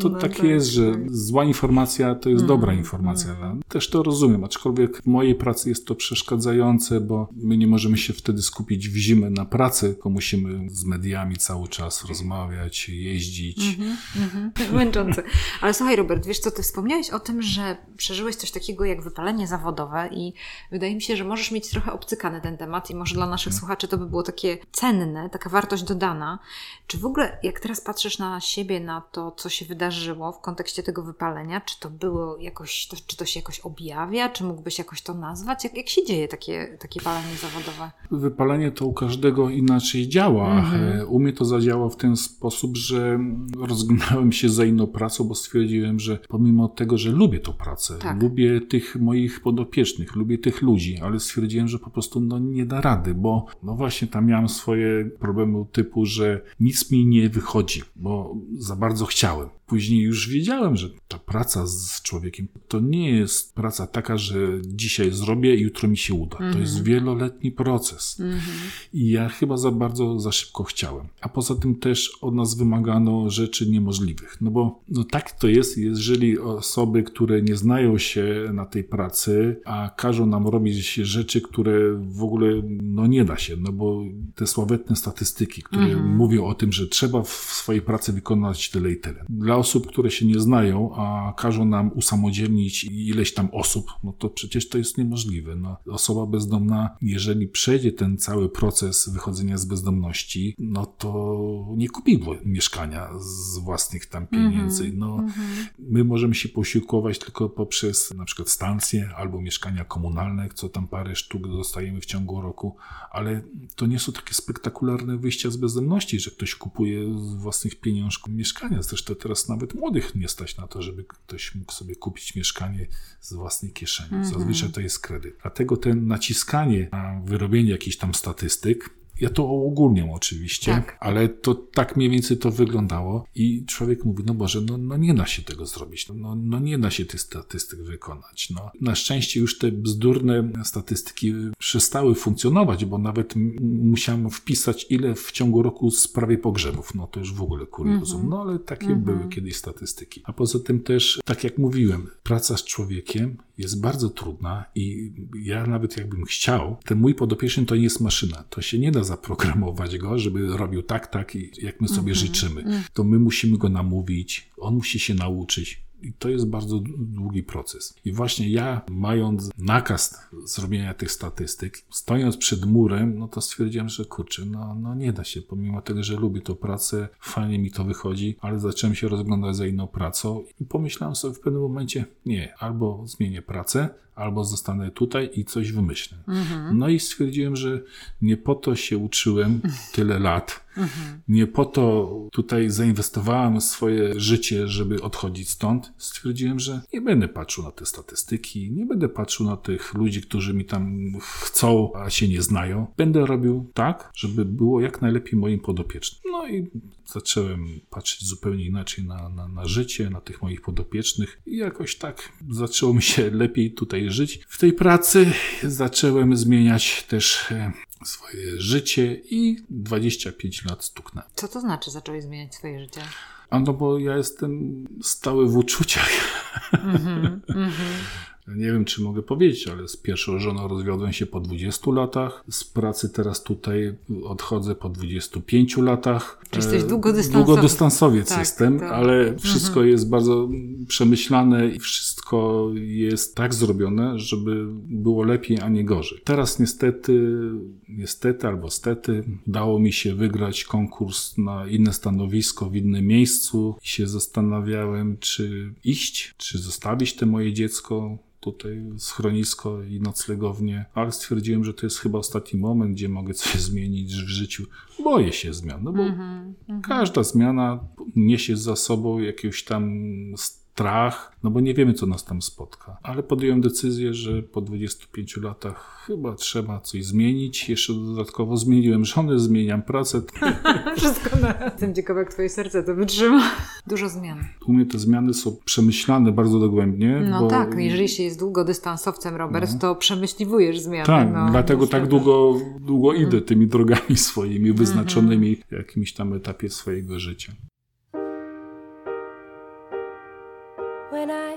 To No tak tak, jest, że zła informacja to jest dobra informacja. No. Też to rozumiem, aczkolwiek w mojej pracy jest to przeszkadzające, bo my nie możemy się wtedy skupić w zimę na pracy, tylko musimy z mediami cały czas rozmawiać, jeździć. Męczące. Ale słuchaj, Robert, wiesz co, ty wspomniałeś o tym, że przeżyłeś coś takiego jak wypalenie zawodowe i wydaje mi się, że możesz mieć trochę obcykany ten temat i może dla naszych słuchaczy to by było takie cenne, taka wartość dodana. Czy w ogóle, jak teraz patrzysz na siebie, na to, co się wydarzyło w kontekście tego wypalenia, czy to było jakoś, to, czy to się jakoś objawia, czy mógłbyś jakoś to nazwać? Jak, jak się dzieje takie, takie palenie zawodowe? Wypalenie to u każdego inaczej działa. E, U mnie to zadziałało w ten sposób, że rozgnałem się za inną pracą, bo stwierdziłem, że pomimo tego, że lubię tą pracę, Tak. lubię tych moich podopiecznych, lubię tych ludzi, ale stwierdziłem, że po prostu no, nie da rady, bo no właśnie tam miałem swoje problemy typu, że nic mi nie wychodzi, bo za bardzo chciałem. Później już wiedziałem, że ta praca z człowiekiem to nie jest praca taka, że dzisiaj zrobię i jutro mi się uda. To jest wieloletni proces. I ja chyba za bardzo, za szybko chciałem. A poza tym też od nas wymagano rzeczy niemożliwych. No bo no tak to jest, jeżeli osoby, które nie znają się na tej pracy, a każą nam robić rzeczy, które w ogóle no nie da się, no bo te sławetne statystyki, które mówią o tym, że trzeba w swojej pracy wykonać tyle i tyle. Dla osób, które się nie znają, a każą nam usamodzielnić ileś tam osób, no to przecież to jest niemożliwe. No, osoba bezdomna, jeżeli przejdzie ten cały proces wychodzenia z bezdomności, no to nie kupi mieszkania z własnych tam pieniędzy. No, my możemy się posiłkować tylko poprzez na przykład stacje albo mieszkania komunalne, co tam parę sztuk dostajemy w ciągu roku, ale to nie są takie spektakularne wyjścia z bezdomności, że ktoś kupuje z własnych pieniążków mieszkania. Zresztą teraz nawet młodych nie stać na to, żeby ktoś mógł sobie kupić mieszkanie z własnej kieszeni. Zazwyczaj to jest kredyt. Dlatego ten naciskanie na wyrobienie jakichś tam statystyk, ja to ogólniam oczywiście, Tak. ale to tak mniej więcej to wyglądało i człowiek mówi, no Boże, no, no nie da się tego zrobić, no, no nie da się tych statystyk wykonać. No. Na szczęście już te bzdurne statystyki przestały funkcjonować, bo nawet musiałem wpisać, ile w ciągu roku sprawie pogrzebów. No to już w ogóle kuriozum. No ale takie były kiedyś statystyki. A poza tym też, tak jak mówiłem, praca z człowiekiem jest bardzo trudna i ja nawet jakbym chciał, ten mój podopieczny to nie jest maszyna. To się nie da zaprogramować go, żeby robił tak, tak jak my sobie życzymy. To my musimy go namówić, on musi się nauczyć. I to jest bardzo długi proces. I właśnie ja, mając nakaz zrobienia tych statystyk, stojąc przed murem, no to stwierdziłem, że kurczę, no, no nie da się. Pomimo tego, że lubię tą pracę, fajnie mi to wychodzi, ale zacząłem się rozglądać za inną pracą i pomyślałem sobie w pewnym momencie, nie, albo zmienię pracę, albo zostanę tutaj i coś wymyślę. No i stwierdziłem, że nie po to się uczyłem tyle lat, nie po to tutaj zainwestowałem swoje życie, żeby odchodzić stąd. Stwierdziłem, że nie będę patrzył na te statystyki, nie będę patrzył na tych ludzi, którzy mi tam chcą, a się nie znają. Będę robił tak, żeby było jak najlepiej moim podopiecznym. No i zacząłem patrzeć zupełnie inaczej na, na, na życie, na tych moich podopiecznych i jakoś tak zaczęło mi się lepiej tutaj żyć. W tej pracy zacząłem zmieniać też e, swoje życie i 25 lat stuknąłem. Co to znaczy zacząłeś zmieniać swoje życie? A no bo ja jestem stały w uczuciach. Nie wiem, czy mogę powiedzieć, ale z pierwszą żoną rozwiodłem się po 20 latach. Z pracy teraz tutaj odchodzę po 25 latach. Czy jesteś E, długodystansowiec? Długodystansowiec Tak, jestem, to- ale wszystko jest bardzo przemyślane i wszystko jest tak zrobione, żeby było lepiej, a nie gorzej. Teraz niestety, niestety albo stety, udało mi się wygrać konkurs na inne stanowisko w innym miejscu i się zastanawiałem, czy iść, czy zostawić te moje dziecko tutaj schronisko i noclegownię, ale stwierdziłem, że to jest chyba ostatni moment, gdzie mogę coś zmienić w życiu. Boję się zmian, no bo każda zmiana niesie za sobą jakiś tam strach, no bo nie wiemy, co nas tam spotka. Ale podjąłem decyzję, że po 25 latach chyba trzeba coś zmienić. Jeszcze dodatkowo zmieniłem żonę, zmieniam pracę. Wszystko na... Jestem ciekawa, jak twoje serce to wytrzyma. Dużo zmian. U mnie te zmiany są przemyślane bardzo dogłębnie. No bo... tak, jeżeli się jest długodystansowcem, Robert, to przemyśliwujesz zmiany. Tak, no, dlatego tak niestety. długo, długo idę tymi drogami swoimi, wyznaczonymi w jakimś tam etapie swojego życia. When I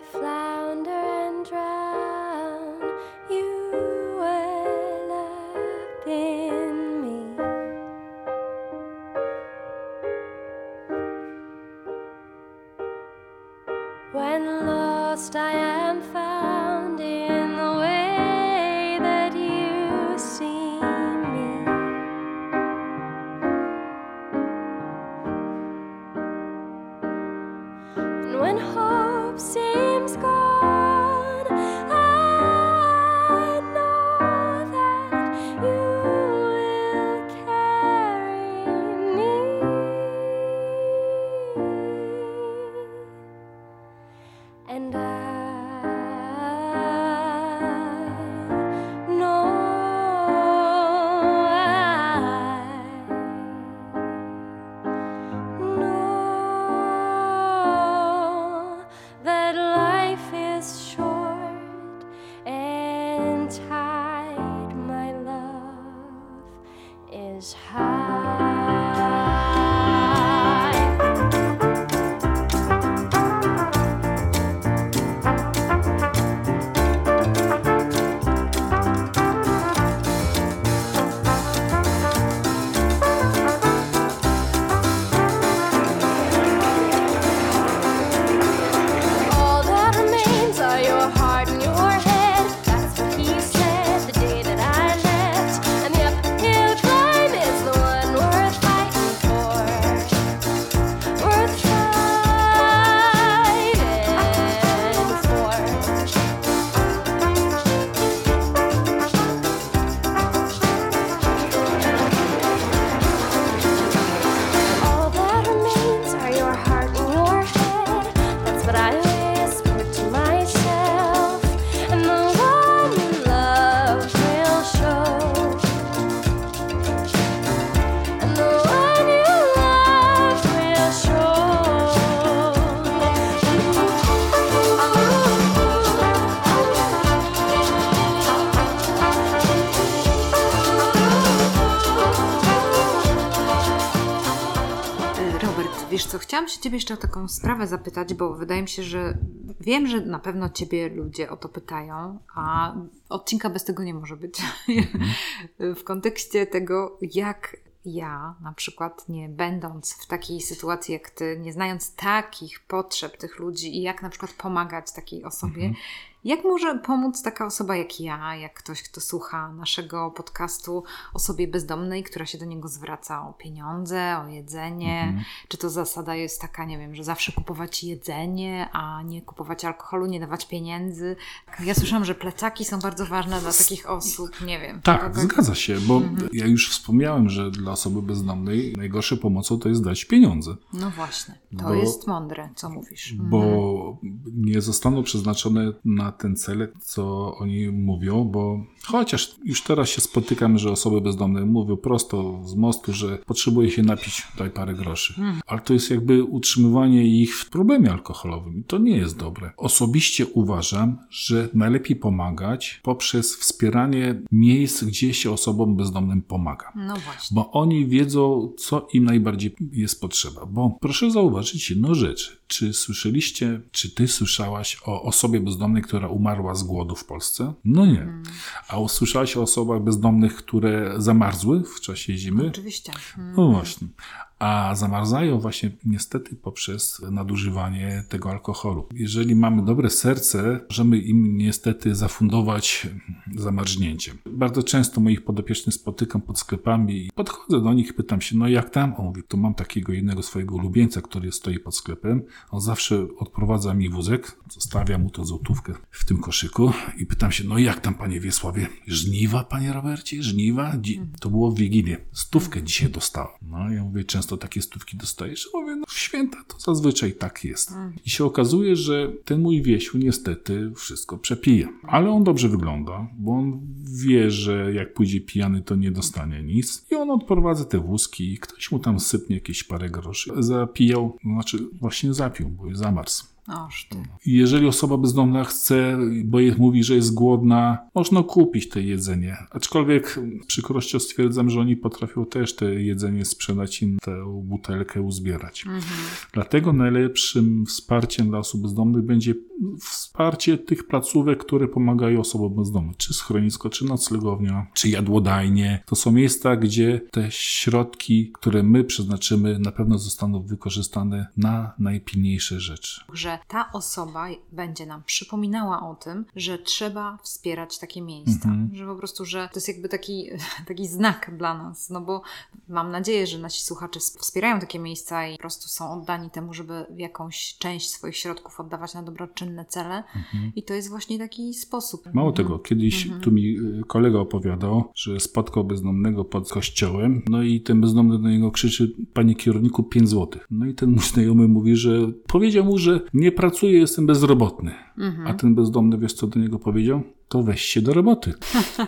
chciałam się Ciebie jeszcze o taką sprawę zapytać, bo wydaje mi się, że wiem, że na pewno Ciebie ludzie o to pytają, a odcinka bez tego nie może być. w kontekście tego, jak ja, na przykład, nie będąc w takiej sytuacji jak Ty, nie znając takich potrzeb tych ludzi i jak na przykład pomagać takiej osobie, jak może pomóc taka osoba jak ja, jak ktoś, kto słucha naszego podcastu, osobie bezdomnej, która się do niego zwraca o pieniądze, o jedzenie? Czy to zasada jest taka, nie wiem, że zawsze kupować jedzenie, a nie kupować alkoholu, nie dawać pieniędzy? Ja słyszałam, że plecaki są bardzo ważne dla takich osób, nie wiem. Tak, zgadza się, bo ja już wspomniałem, że dla osoby bezdomnej najgorszą pomocą to jest dać pieniądze. No właśnie, to Bo- jest mądre, co mówisz. bo nie zostaną przeznaczone na ten cel, co oni mówią, bo chociaż już teraz się spotykam, że osoby bezdomne mówią prosto z mostu, że potrzebuje się napić, daj parę groszy. Ale to jest jakby utrzymywanie ich w problemie alkoholowym i to nie jest dobre. Osobiście uważam, że najlepiej pomagać poprzez wspieranie miejsc, gdzie się osobom bezdomnym pomaga No właśnie. bo oni wiedzą, co im najbardziej jest potrzeba. Bo proszę zauważyć jedną rzecz. Czy słyszeliście, czy ty słyszałaś o osobie bezdomnej, która umarła z głodu w Polsce? No nie. A usłyszałaś o osobach bezdomnych, które zamarzły w czasie zimy? Oczywiście. Mm. No właśnie. A zamarzają właśnie niestety poprzez nadużywanie tego alkoholu. Jeżeli mamy dobre serce, możemy im niestety zafundować zamarznięcie. Bardzo często moich podopiecznych spotykam pod sklepami i podchodzę do nich, pytam się, no jak tam? On mówi, to mam takiego jednego swojego ulubieńca, który stoi pod sklepem. On zawsze odprowadza mi wózek, zostawia mu to złotówkę w tym koszyku i pytam się, no jak tam panie Wiesławie? Żniwa, panie Robercie? Żniwa? Dzi- to było w Wigilię. Stówkę dzisiaj dostałem. No ja mówię, często takie stówki dostajesz? Mówię, no w święta to zazwyczaj tak jest. I się okazuje, że ten mój Wiesiu niestety wszystko przepije. Ale on dobrze wygląda, bo on wie, że jak pójdzie pijany, to nie dostanie nic. I on odprowadza te wózki i ktoś mu tam sypnie jakieś parę groszy. Zapijał, znaczy właśnie zapił, bo jest zamarzł. Jeżeli osoba bezdomna chce, bo je- mówi, że jest głodna, można kupić to jedzenie. Aczkolwiek z przykrością stwierdzam, że oni potrafią też te jedzenie sprzedać i tę butelkę uzbierać. Dlatego najlepszym wsparciem dla osób bezdomnych będzie wsparcie tych placówek, które pomagają osobom bezdomnym. Czy schronisko, czy noclegownia, czy jadłodajnie. To są miejsca, gdzie te środki, które my przeznaczymy, na pewno zostaną wykorzystane na najpilniejsze rzeczy. Że ta osoba będzie nam przypominała o tym, że trzeba wspierać takie miejsca. Że po prostu, że to jest jakby taki, taki znak dla nas. No bo mam nadzieję, że nasi słuchacze wspierają takie miejsca i po prostu są oddani temu, żeby jakąś część swoich środków oddawać na dobroczynne cele. I to jest właśnie taki sposób. Mało tego, kiedyś tu mi y, kolega opowiadał, że spotkał bezdomnego pod kościołem, no i ten bezdomny do niego krzyczy, panie kierowniku, 5 złotych. No i ten mój znajomy mówi, że powiedział mu, że nie pracuję, jestem bezrobotny. A ten bezdomny, wiesz co do niego powiedział? To weź się do roboty.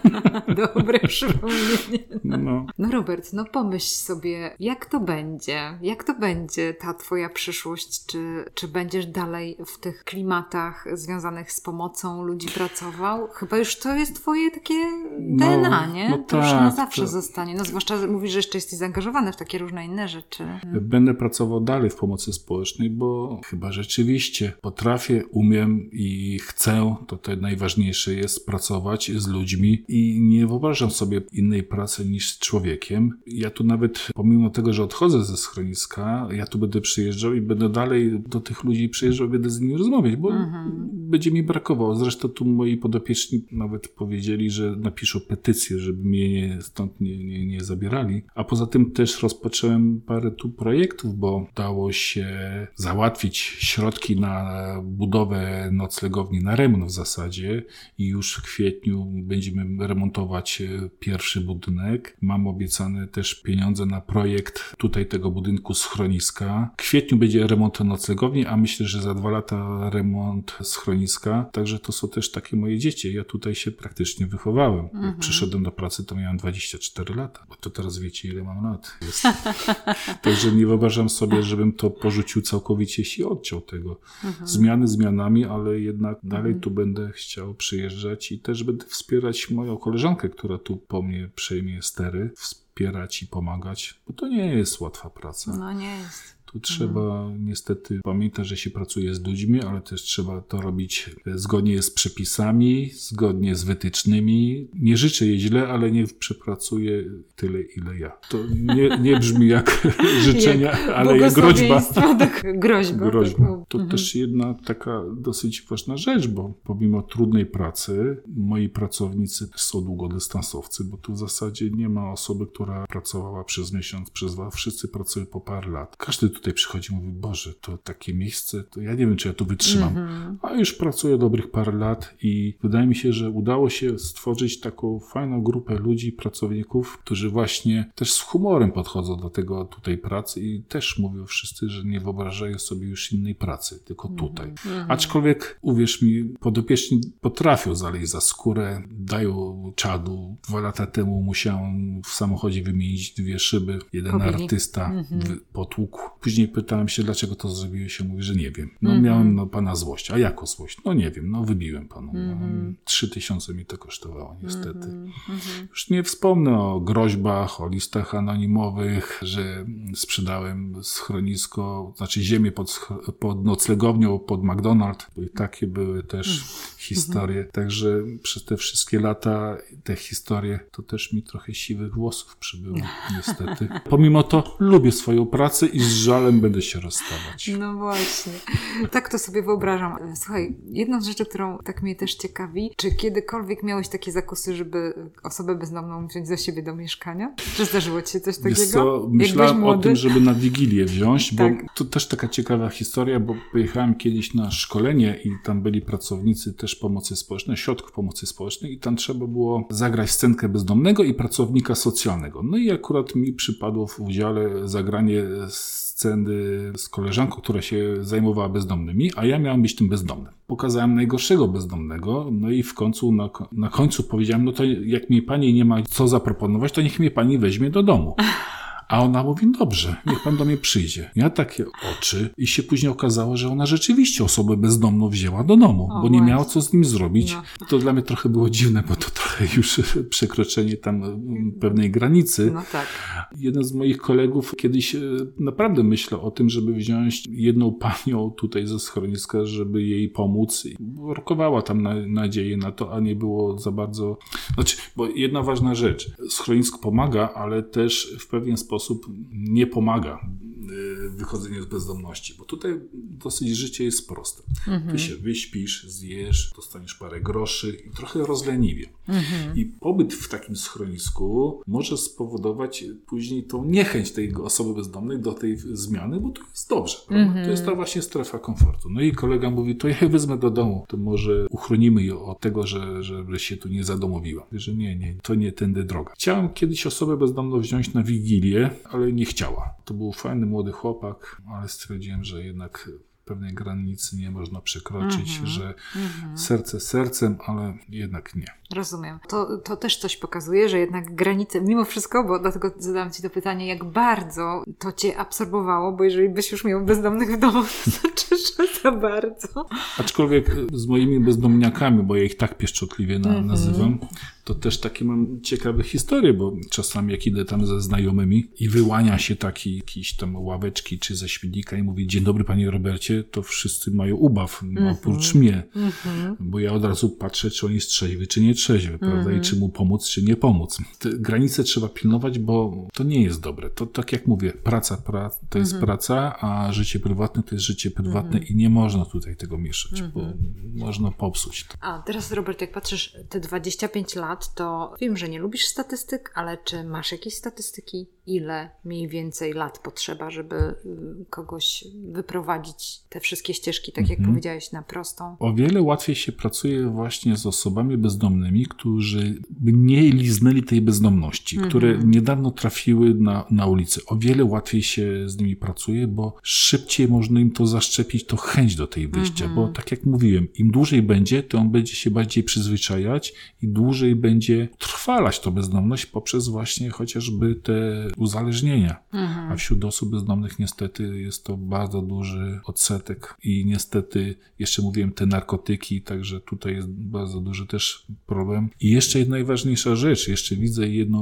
Dobre przypomnienie. No. No Robert, no pomyśl sobie, jak to będzie? Jak to będzie ta twoja przyszłość? Czy, czy będziesz dalej w tych klimatach związanych z pomocą ludzi pracował? Chyba już to jest twoje takie DNA, nie? no to już na tak, zawsze to- zostanie. No zwłaszcza, mówisz, że jeszcze jesteś zaangażowany w takie różne inne rzeczy. Będę pracował dalej w pomocy społecznej, bo chyba rzeczywiście potrafię, umiem i chcę, to to najważniejsze jest pracować z ludźmi i nie wyobrażam sobie innej pracy niż z człowiekiem. Ja tu nawet, pomimo tego, że odchodzę ze schroniska, ja tu będę przyjeżdżał i będę dalej do tych ludzi przyjeżdżał będę z nimi rozmawiać, bo będzie mi brakowało. Zresztą tu moi podopieczni nawet powiedzieli, że napiszą petycję, żeby mnie nie, stąd nie, nie, nie zabierali. A poza tym też rozpocząłem parę tu projektów, bo dało się załatwić środki na budowę noclegowni, na remont w zasadzie i już w kwietniu będziemy remontować e, pierwszy budynek. Mam obiecane też pieniądze na projekt tutaj tego budynku schroniska. W kwietniu będzie remont noclegowni, a myślę, że za dwa lata remont schroniska. Także to są też takie moje dzieci. Ja tutaj się praktycznie wychowałem. Jak przyszedłem do pracy, to miałem 24 lata, bo to teraz wiecie, ile mam lat. Jest. Także nie wyobrażam sobie, żebym to porzucił całkowicie się odciął tego. Zmiany zmianami, ale jednak dalej tu będę chciał przyjeżdżać i też będę wspierać moją koleżankę, która tu po mnie przejmie stery. Wspierać i pomagać, bo to nie jest łatwa praca. No nie jest. Tu trzeba niestety pamiętać, że się pracuje z ludźmi, ale też trzeba to robić zgodnie z przepisami, zgodnie z wytycznymi. Nie życzę jej źle, ale nie przepracuję tyle, ile ja. To nie, nie brzmi jak życzenia, ale jak groźba. Tak, groźba. groźba. tak, no. To też jedna taka dosyć ważna rzecz, bo pomimo trudnej pracy, moi pracownicy są długodystansowcy, bo tu w zasadzie nie ma osoby, która pracowała przez miesiąc, przez dwa, wszyscy pracują po parę lat. Każdy tutaj przychodzi i mówi, Boże, to takie miejsce, to ja nie wiem, czy ja tu wytrzymam. A już pracuję dobrych parę lat i wydaje mi się, że udało się stworzyć taką fajną grupę ludzi, pracowników, którzy właśnie też z humorem podchodzą do tego tutaj pracy i też mówią wszyscy, że nie wyobrażają sobie już innej pracy, tylko tutaj. Aczkolwiek, uwierz mi, podopieczni potrafią zaleźć za skórę, dają czadu. Dwa lata temu musiałem w samochodzie wymienić dwie szyby. Jeden Pobili. artysta wy- potłukł. Później pytałem się, dlaczego to zrobiłeś. się mówi, że nie wiem. No miałem no, pana złość. A jaką złość? No nie wiem, no wybiłem panu. No, Trzy tysiące mi to kosztowało, niestety. Już nie wspomnę o groźbach, o listach anonimowych, że sprzedałem schronisko, znaczy ziemię pod, pod noclegownią, pod McDonald's. I takie były też historie. Także przez te wszystkie lata, te historie, to też mi trochę siwych włosów przybyło, niestety. Pomimo to lubię swoją pracę i z żalem będę się rozstawać. No właśnie. Tak to sobie wyobrażam. Słuchaj, jedną z rzeczy, którą tak mnie też ciekawi, czy kiedykolwiek miałeś takie zakusy, żeby osobę bezdomną wziąć za siebie do mieszkania? Czy zdarzyło ci się coś takiego? Wiesz co, myślałem o tym, żeby na Wigilię wziąć, bo Tak. to też taka ciekawa historia, bo pojechałem kiedyś na szkolenie i tam byli pracownicy też pomocy społecznej, środków pomocy społecznej i tam trzeba było zagrać scenkę bezdomnego i pracownika socjalnego. No i akurat mi przypadło w udziale zagranie sceny z koleżanką, która się zajmowała bezdomnymi, a ja miałem być tym bezdomnym. Pokazałem najgorszego bezdomnego, no i w końcu, na, na końcu powiedziałem, no to jak mi pani nie ma co zaproponować, to niech mnie pani weźmie do domu. A ona mówi, dobrze, niech pan do mnie przyjdzie. Ja takie oczy i się później okazało, że ona rzeczywiście osobę bezdomną wzięła do domu, O, bo nie miała co z nim zrobić. No. To dla mnie trochę było dziwne, bo to trochę już przekroczenie tam mm, pewnej granicy. No tak. Jeden z moich kolegów kiedyś e, naprawdę myślał o tym, żeby wziąć jedną panią tutaj ze schroniska, żeby jej pomóc. Rokowała tam na, nadzieję na to, a nie było za bardzo. Znaczy, bo jedna ważna rzecz. Schronisko pomaga, ale też w pewien sposób nie pomaga e, wychodzeniu z bezdomności, bo tutaj dosyć życie jest proste. Ty się wyśpisz, zjesz, dostaniesz parę groszy i trochę rozleniwie. I pobyt w takim schronisku może spowodować później tą niechęć tej osoby bezdomnej do tej zmiany, bo to jest dobrze. prawda? To jest ta właśnie strefa komfortu. No i kolega mówi, to ja ją wezmę do domu, to może uchronimy ją od tego, że, żeby się tu nie zadomowiła. Że nie, nie, to nie tędy droga. Chciałem kiedyś osobę bezdomną wziąć na wigilię, ale nie chciała. To był fajny młody chłopak, ale stwierdziłem, że jednak pewnej granicy nie można przekroczyć, że serce sercem, ale jednak nie. Rozumiem. To, to też coś pokazuje, że jednak granice, mimo wszystko, bo dlatego zadałam Ci to pytanie, jak bardzo to Cię absorbowało, bo jeżeli byś już miał bezdomnych w domu, to znaczy, że za bardzo. Aczkolwiek z moimi bezdomniakami, bo ja ich tak pieszczotliwie na, nazywam, to też takie mam ciekawe historie, bo czasami jak idę tam ze znajomymi i wyłania się taki jakiś tam ławeczki czy ze śmietnika i mówi dzień dobry panie Robercie, to wszyscy mają ubaw, no, oprócz mnie. Bo ja od razu patrzę, czy on jest trzeźwy, czy nie trzeźwy, prawda? I czy mu pomóc, czy nie pomóc. Te granice trzeba pilnować, bo to nie jest dobre. To tak jak mówię, praca pra, to jest praca, a życie prywatne to jest życie prywatne i nie można tutaj tego mieszać, bo można popsuć to. A teraz, Robert, jak patrzysz te 25 lat, to wiem, że nie lubisz statystyk, ale czy masz jakieś statystyki? Ile mniej więcej lat potrzeba, żeby y, kogoś wyprowadzić te wszystkie ścieżki, tak jak powiedziałeś, na prostą? O wiele łatwiej się pracuje właśnie z osobami bezdomnymi, którzy mniej liznęli tej bezdomności, które niedawno trafiły na, na ulicę. O wiele łatwiej się z nimi pracuje, bo szybciej można im to zaszczepić, to chęć do tej wyjścia, bo tak jak mówiłem, im dłużej będzie, to on będzie się bardziej przyzwyczajać i dłużej będzie trwalać tą bezdomność poprzez właśnie chociażby te uzależnienia. Mhm. A wśród osób bezdomnych niestety jest to bardzo duży odsetek i niestety jeszcze mówiłem te narkotyki, także tutaj jest bardzo duży też problem. I jeszcze jedna najważniejsza rzecz, jeszcze widzę jedną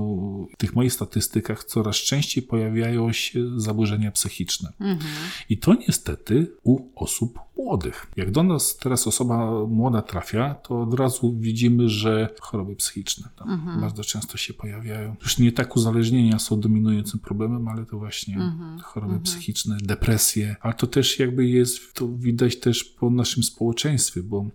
w tych moich statystykach coraz częściej pojawiają się zaburzenia psychiczne. Mhm. I to niestety u osób młodych. Jak do nas teraz osoba młoda trafia, to od razu widzimy, że choroby psychiczne Mhm. bardzo często się pojawiają. Już nie tak uzależnienia są dominującym problemem, ale to właśnie Mhm. choroby psychiczne, depresje. Ale to też jakby jest, to widać też po naszym społeczeństwie, bo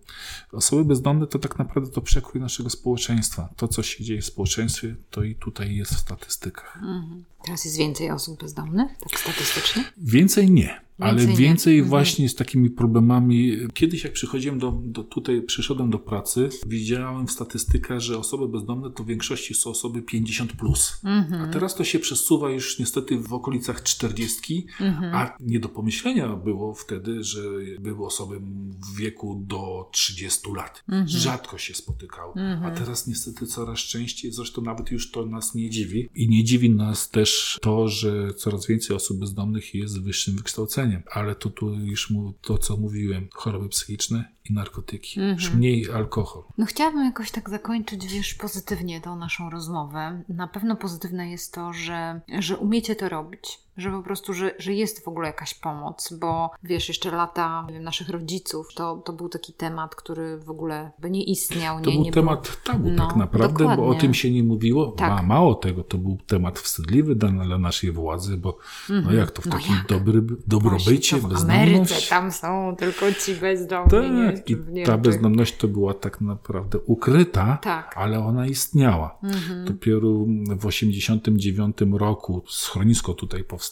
osoby bezdomne to tak naprawdę to przekrój naszego społeczeństwa. To, co się dzieje w społeczeństwie, to i tutaj jest w statystykach. Mhm. Teraz jest więcej osób bezdomnych, tak statystycznie? Więcej nie. Ale Więcej nie. więcej właśnie z takimi problemami. Kiedyś jak przychodziłem do, do tutaj, przyszedłem do pracy, widziałem w statystykach, że osoby bezdomne to w większości są osoby 50+. Plus. Mhm. A teraz to się przesuwa już niestety w okolicach 40, Mhm. a nie do pomyślenia było wtedy, że były osoby w wieku do 30 lat. Mhm. Rzadko się spotykało. A teraz niestety coraz częściej, zresztą nawet już to nas nie dziwi. I nie dziwi nas też to, że coraz więcej osób bezdomnych jest z wyższym wykształceniem. Ale to tu już mu, to, co mówiłem, choroby psychiczne i narkotyki. Już mniej alkohol. No chciałabym jakoś tak zakończyć, wiesz, pozytywnie tą naszą rozmowę. Na pewno pozytywne jest to, że, że umiecie to robić. Że po prostu, że, że jest w ogóle jakaś pomoc, bo wiesz, jeszcze lata nie wiem, naszych rodziców, to, to był taki temat, który w ogóle by nie istniał. To nie, był nie temat tabu No, tak naprawdę, bo o dokładnie. tym się nie mówiło. Tak. Mało tego, to był temat wstydliwy dla, dla naszej władzy, bo no jak to w No takim jak? dobry, dobrobycie, Właśnie, w Ameryce tam są tylko ci bezdomni. nie? Tak, Czy i ta bezdomność to była tak naprawdę ukryta, Tak. ale ona istniała. Mhm. Dopiero w 89 roku schronisko tutaj powstało.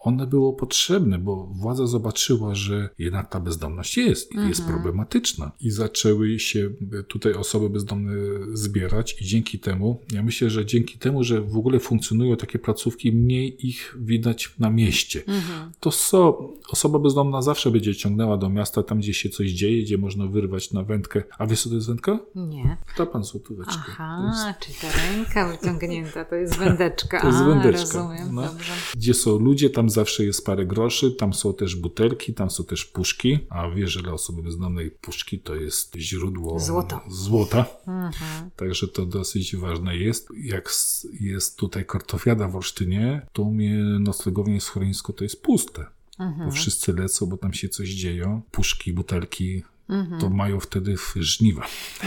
One było potrzebne, bo władza zobaczyła, że jednak ta bezdomność jest i jest Mhm. problematyczna. I zaczęły się tutaj osoby bezdomne zbierać i dzięki temu, ja myślę, że dzięki temu, że w ogóle funkcjonują takie placówki, mniej ich widać na mieście. Mhm. To co, osoba bezdomna zawsze będzie ciągnęła do miasta, tam gdzie się coś dzieje, gdzie można wyrwać na wędkę. A wiesz co to jest wędka? Nie. Da pan złotóweczkę. To jest Aha, czyli ta ręka wyciągnięta to jest wędeczka. To jest A, wędeczka, Rozumiem, no. dobrze. gdzie są ludzie, tam zawsze jest parę groszy, tam są też butelki, tam są też puszki, a wiesz, że dla osoby bezdomnej puszki to jest źródło Złota. złota. Mhm. Także to dosyć ważne jest. Jak jest tutaj kartofiada w Olsztynie, to u mnie noclegownie schronisko to jest puste. Mhm. Bo wszyscy lecą, bo tam się coś dzieje. Puszki, butelki, Mhm. to mają wtedy żniwa.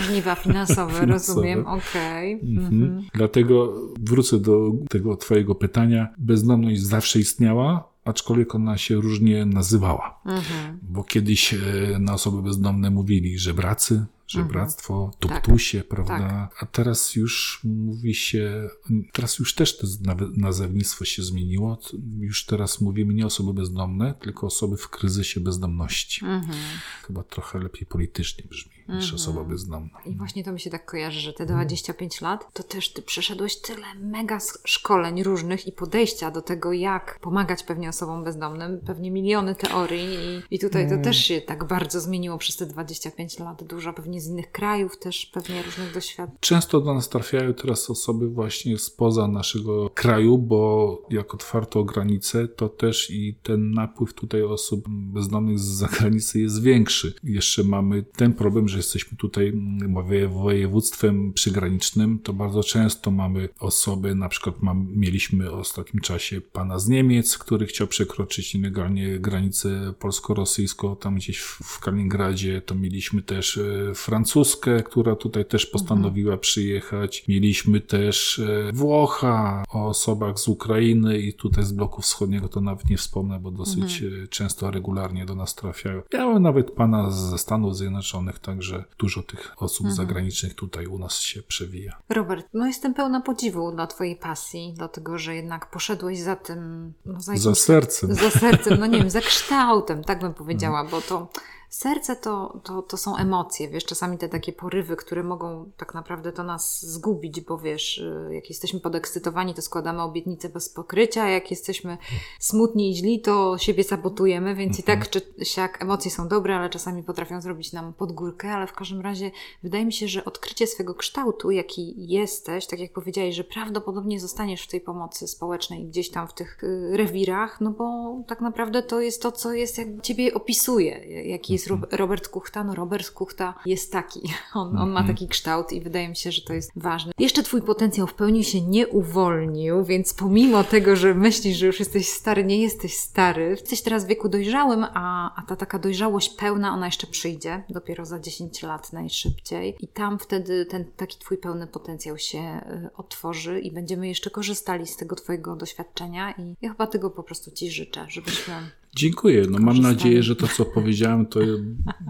Żniwa finansowe, Finansowe. rozumiem, okej. Mhm. Mhm. Dlatego wrócę do tego Twojego pytania. Bezdomność zawsze istniała, aczkolwiek ona się różnie nazywała. Mhm. Bo kiedyś e, na osoby bezdomne mówili żebracy, żebractwo, Tak. tuptusie, prawda? A teraz już mówi się, teraz już też to nazewnictwo się zmieniło. Już teraz mówimy nie osoby bezdomne, tylko osoby w kryzysie bezdomności. Mhm. Chyba trochę lepiej politycznie brzmi niż Mhm. osoba bezdomna. I właśnie to mi się tak kojarzy, że te 25 lat, to też ty przeszedłeś tyle mega szkoleń różnych i podejścia do tego, jak pomagać pewnie osobom bezdomnym, pewnie miliony teorii i, i tutaj to Mm. też się tak bardzo zmieniło przez te 25 lat. Dużo pewnie z innych krajów też, pewnie różnych doświadczeń. Często do nas trafiają teraz osoby właśnie spoza naszego kraju, bo jak otwarto granice, to też i ten napływ tutaj osób bezdomnych z zagranicy jest większy. Jeszcze mamy ten problem, że jesteśmy tutaj mm, woje- województwem przygranicznym, to bardzo często mamy osoby, na przykład mam, mieliśmy w ostatnim czasie pana z Niemiec, który chciał przekroczyć nielegalnie granicę polsko-rosyjską, tam gdzieś w, w Kaliningradzie, to mieliśmy też e, francuskę, która tutaj też postanowiła przyjechać. Mieliśmy też e, Włocha o osobach z Ukrainy i tutaj z bloku wschodniego to nawet nie wspomnę, bo dosyć e, często regularnie do nas trafiają. Miałem nawet pana ze Stanów Zjednoczonych, także dużo tych osób zagranicznych tutaj u nas się przewija. Robert, no jestem pełna podziwu dla Twojej pasji, dlatego że jednak poszedłeś za tym, no za, Za jakimś- sercem. za sercem, no nie wiem, za kształtem, tak bym powiedziała, bo to Serce to, to, to są emocje, wiesz, czasami te takie porywy, które mogą tak naprawdę to nas zgubić, bo wiesz, y, jak jesteśmy podekscytowani, to składamy obietnice bez pokrycia, jak jesteśmy smutni i źli, to siebie sabotujemy, więc i tak czy siak emocje są dobre, ale czasami potrafią zrobić nam podgórkę, ale w każdym razie wydaje mi się, że odkrycie swego kształtu, jaki jesteś, tak jak powiedziałeś, że prawdopodobnie zostaniesz w tej pomocy społecznej gdzieś tam w tych y, rewirach, no bo tak naprawdę to jest to, co jest, jak ciebie opisuje, jaki jest Ro- Robert Kuchta, no Robert Kuchta jest taki, on, on ma taki kształt i wydaje mi się, że to jest ważne. Jeszcze twój potencjał w pełni się nie uwolnił, więc pomimo tego, że myślisz, że już jesteś stary, nie jesteś stary, jesteś teraz w wieku dojrzałym, a, a ta taka dojrzałość pełna, ona jeszcze przyjdzie, dopiero za 10 lat najszybciej. I tam wtedy ten taki twój pełny potencjał się y, otworzy i będziemy jeszcze korzystali z tego twojego doświadczenia i ja chyba tego po prostu ci życzę, żebyśmy Dziękuję. No, mam nadzieję, że to, co powiedziałem, to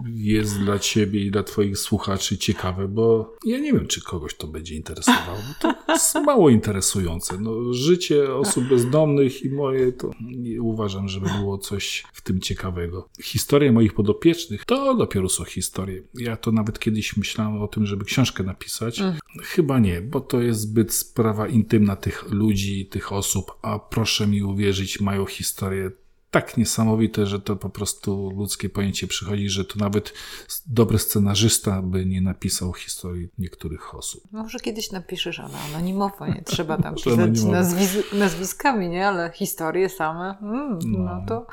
jest dla Ciebie i dla Twoich słuchaczy ciekawe, bo ja nie wiem, czy kogoś to będzie interesowało. bo To jest mało interesujące. No, życie osób bezdomnych i moje, to nie uważam, żeby było coś w tym ciekawego. Historie moich podopiecznych to dopiero są historie. Ja to nawet kiedyś myślałem o tym, żeby książkę napisać. Chyba nie, bo to jest zbyt sprawa intymna tych ludzi, tych osób, a proszę mi uwierzyć, mają historię tak niesamowite, że to po prostu ludzkie pojęcie przychodzi, że to nawet dobry scenarzysta by nie napisał historii niektórych osób. Może kiedyś napiszesz, ale anonimowo, nie trzeba tam pisać nazwiz- nazwiskami, nie? Ale historie same, mm, no. to...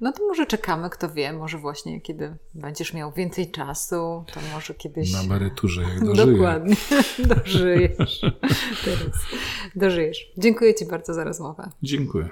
No to może czekamy, kto wie, może właśnie kiedy będziesz miał więcej czasu, to może kiedyś... Na emeryturze, jak dożyję. Dokładnie, dożyjesz. Teraz dożyjesz. Dziękuję Ci bardzo za rozmowę. Dziękuję.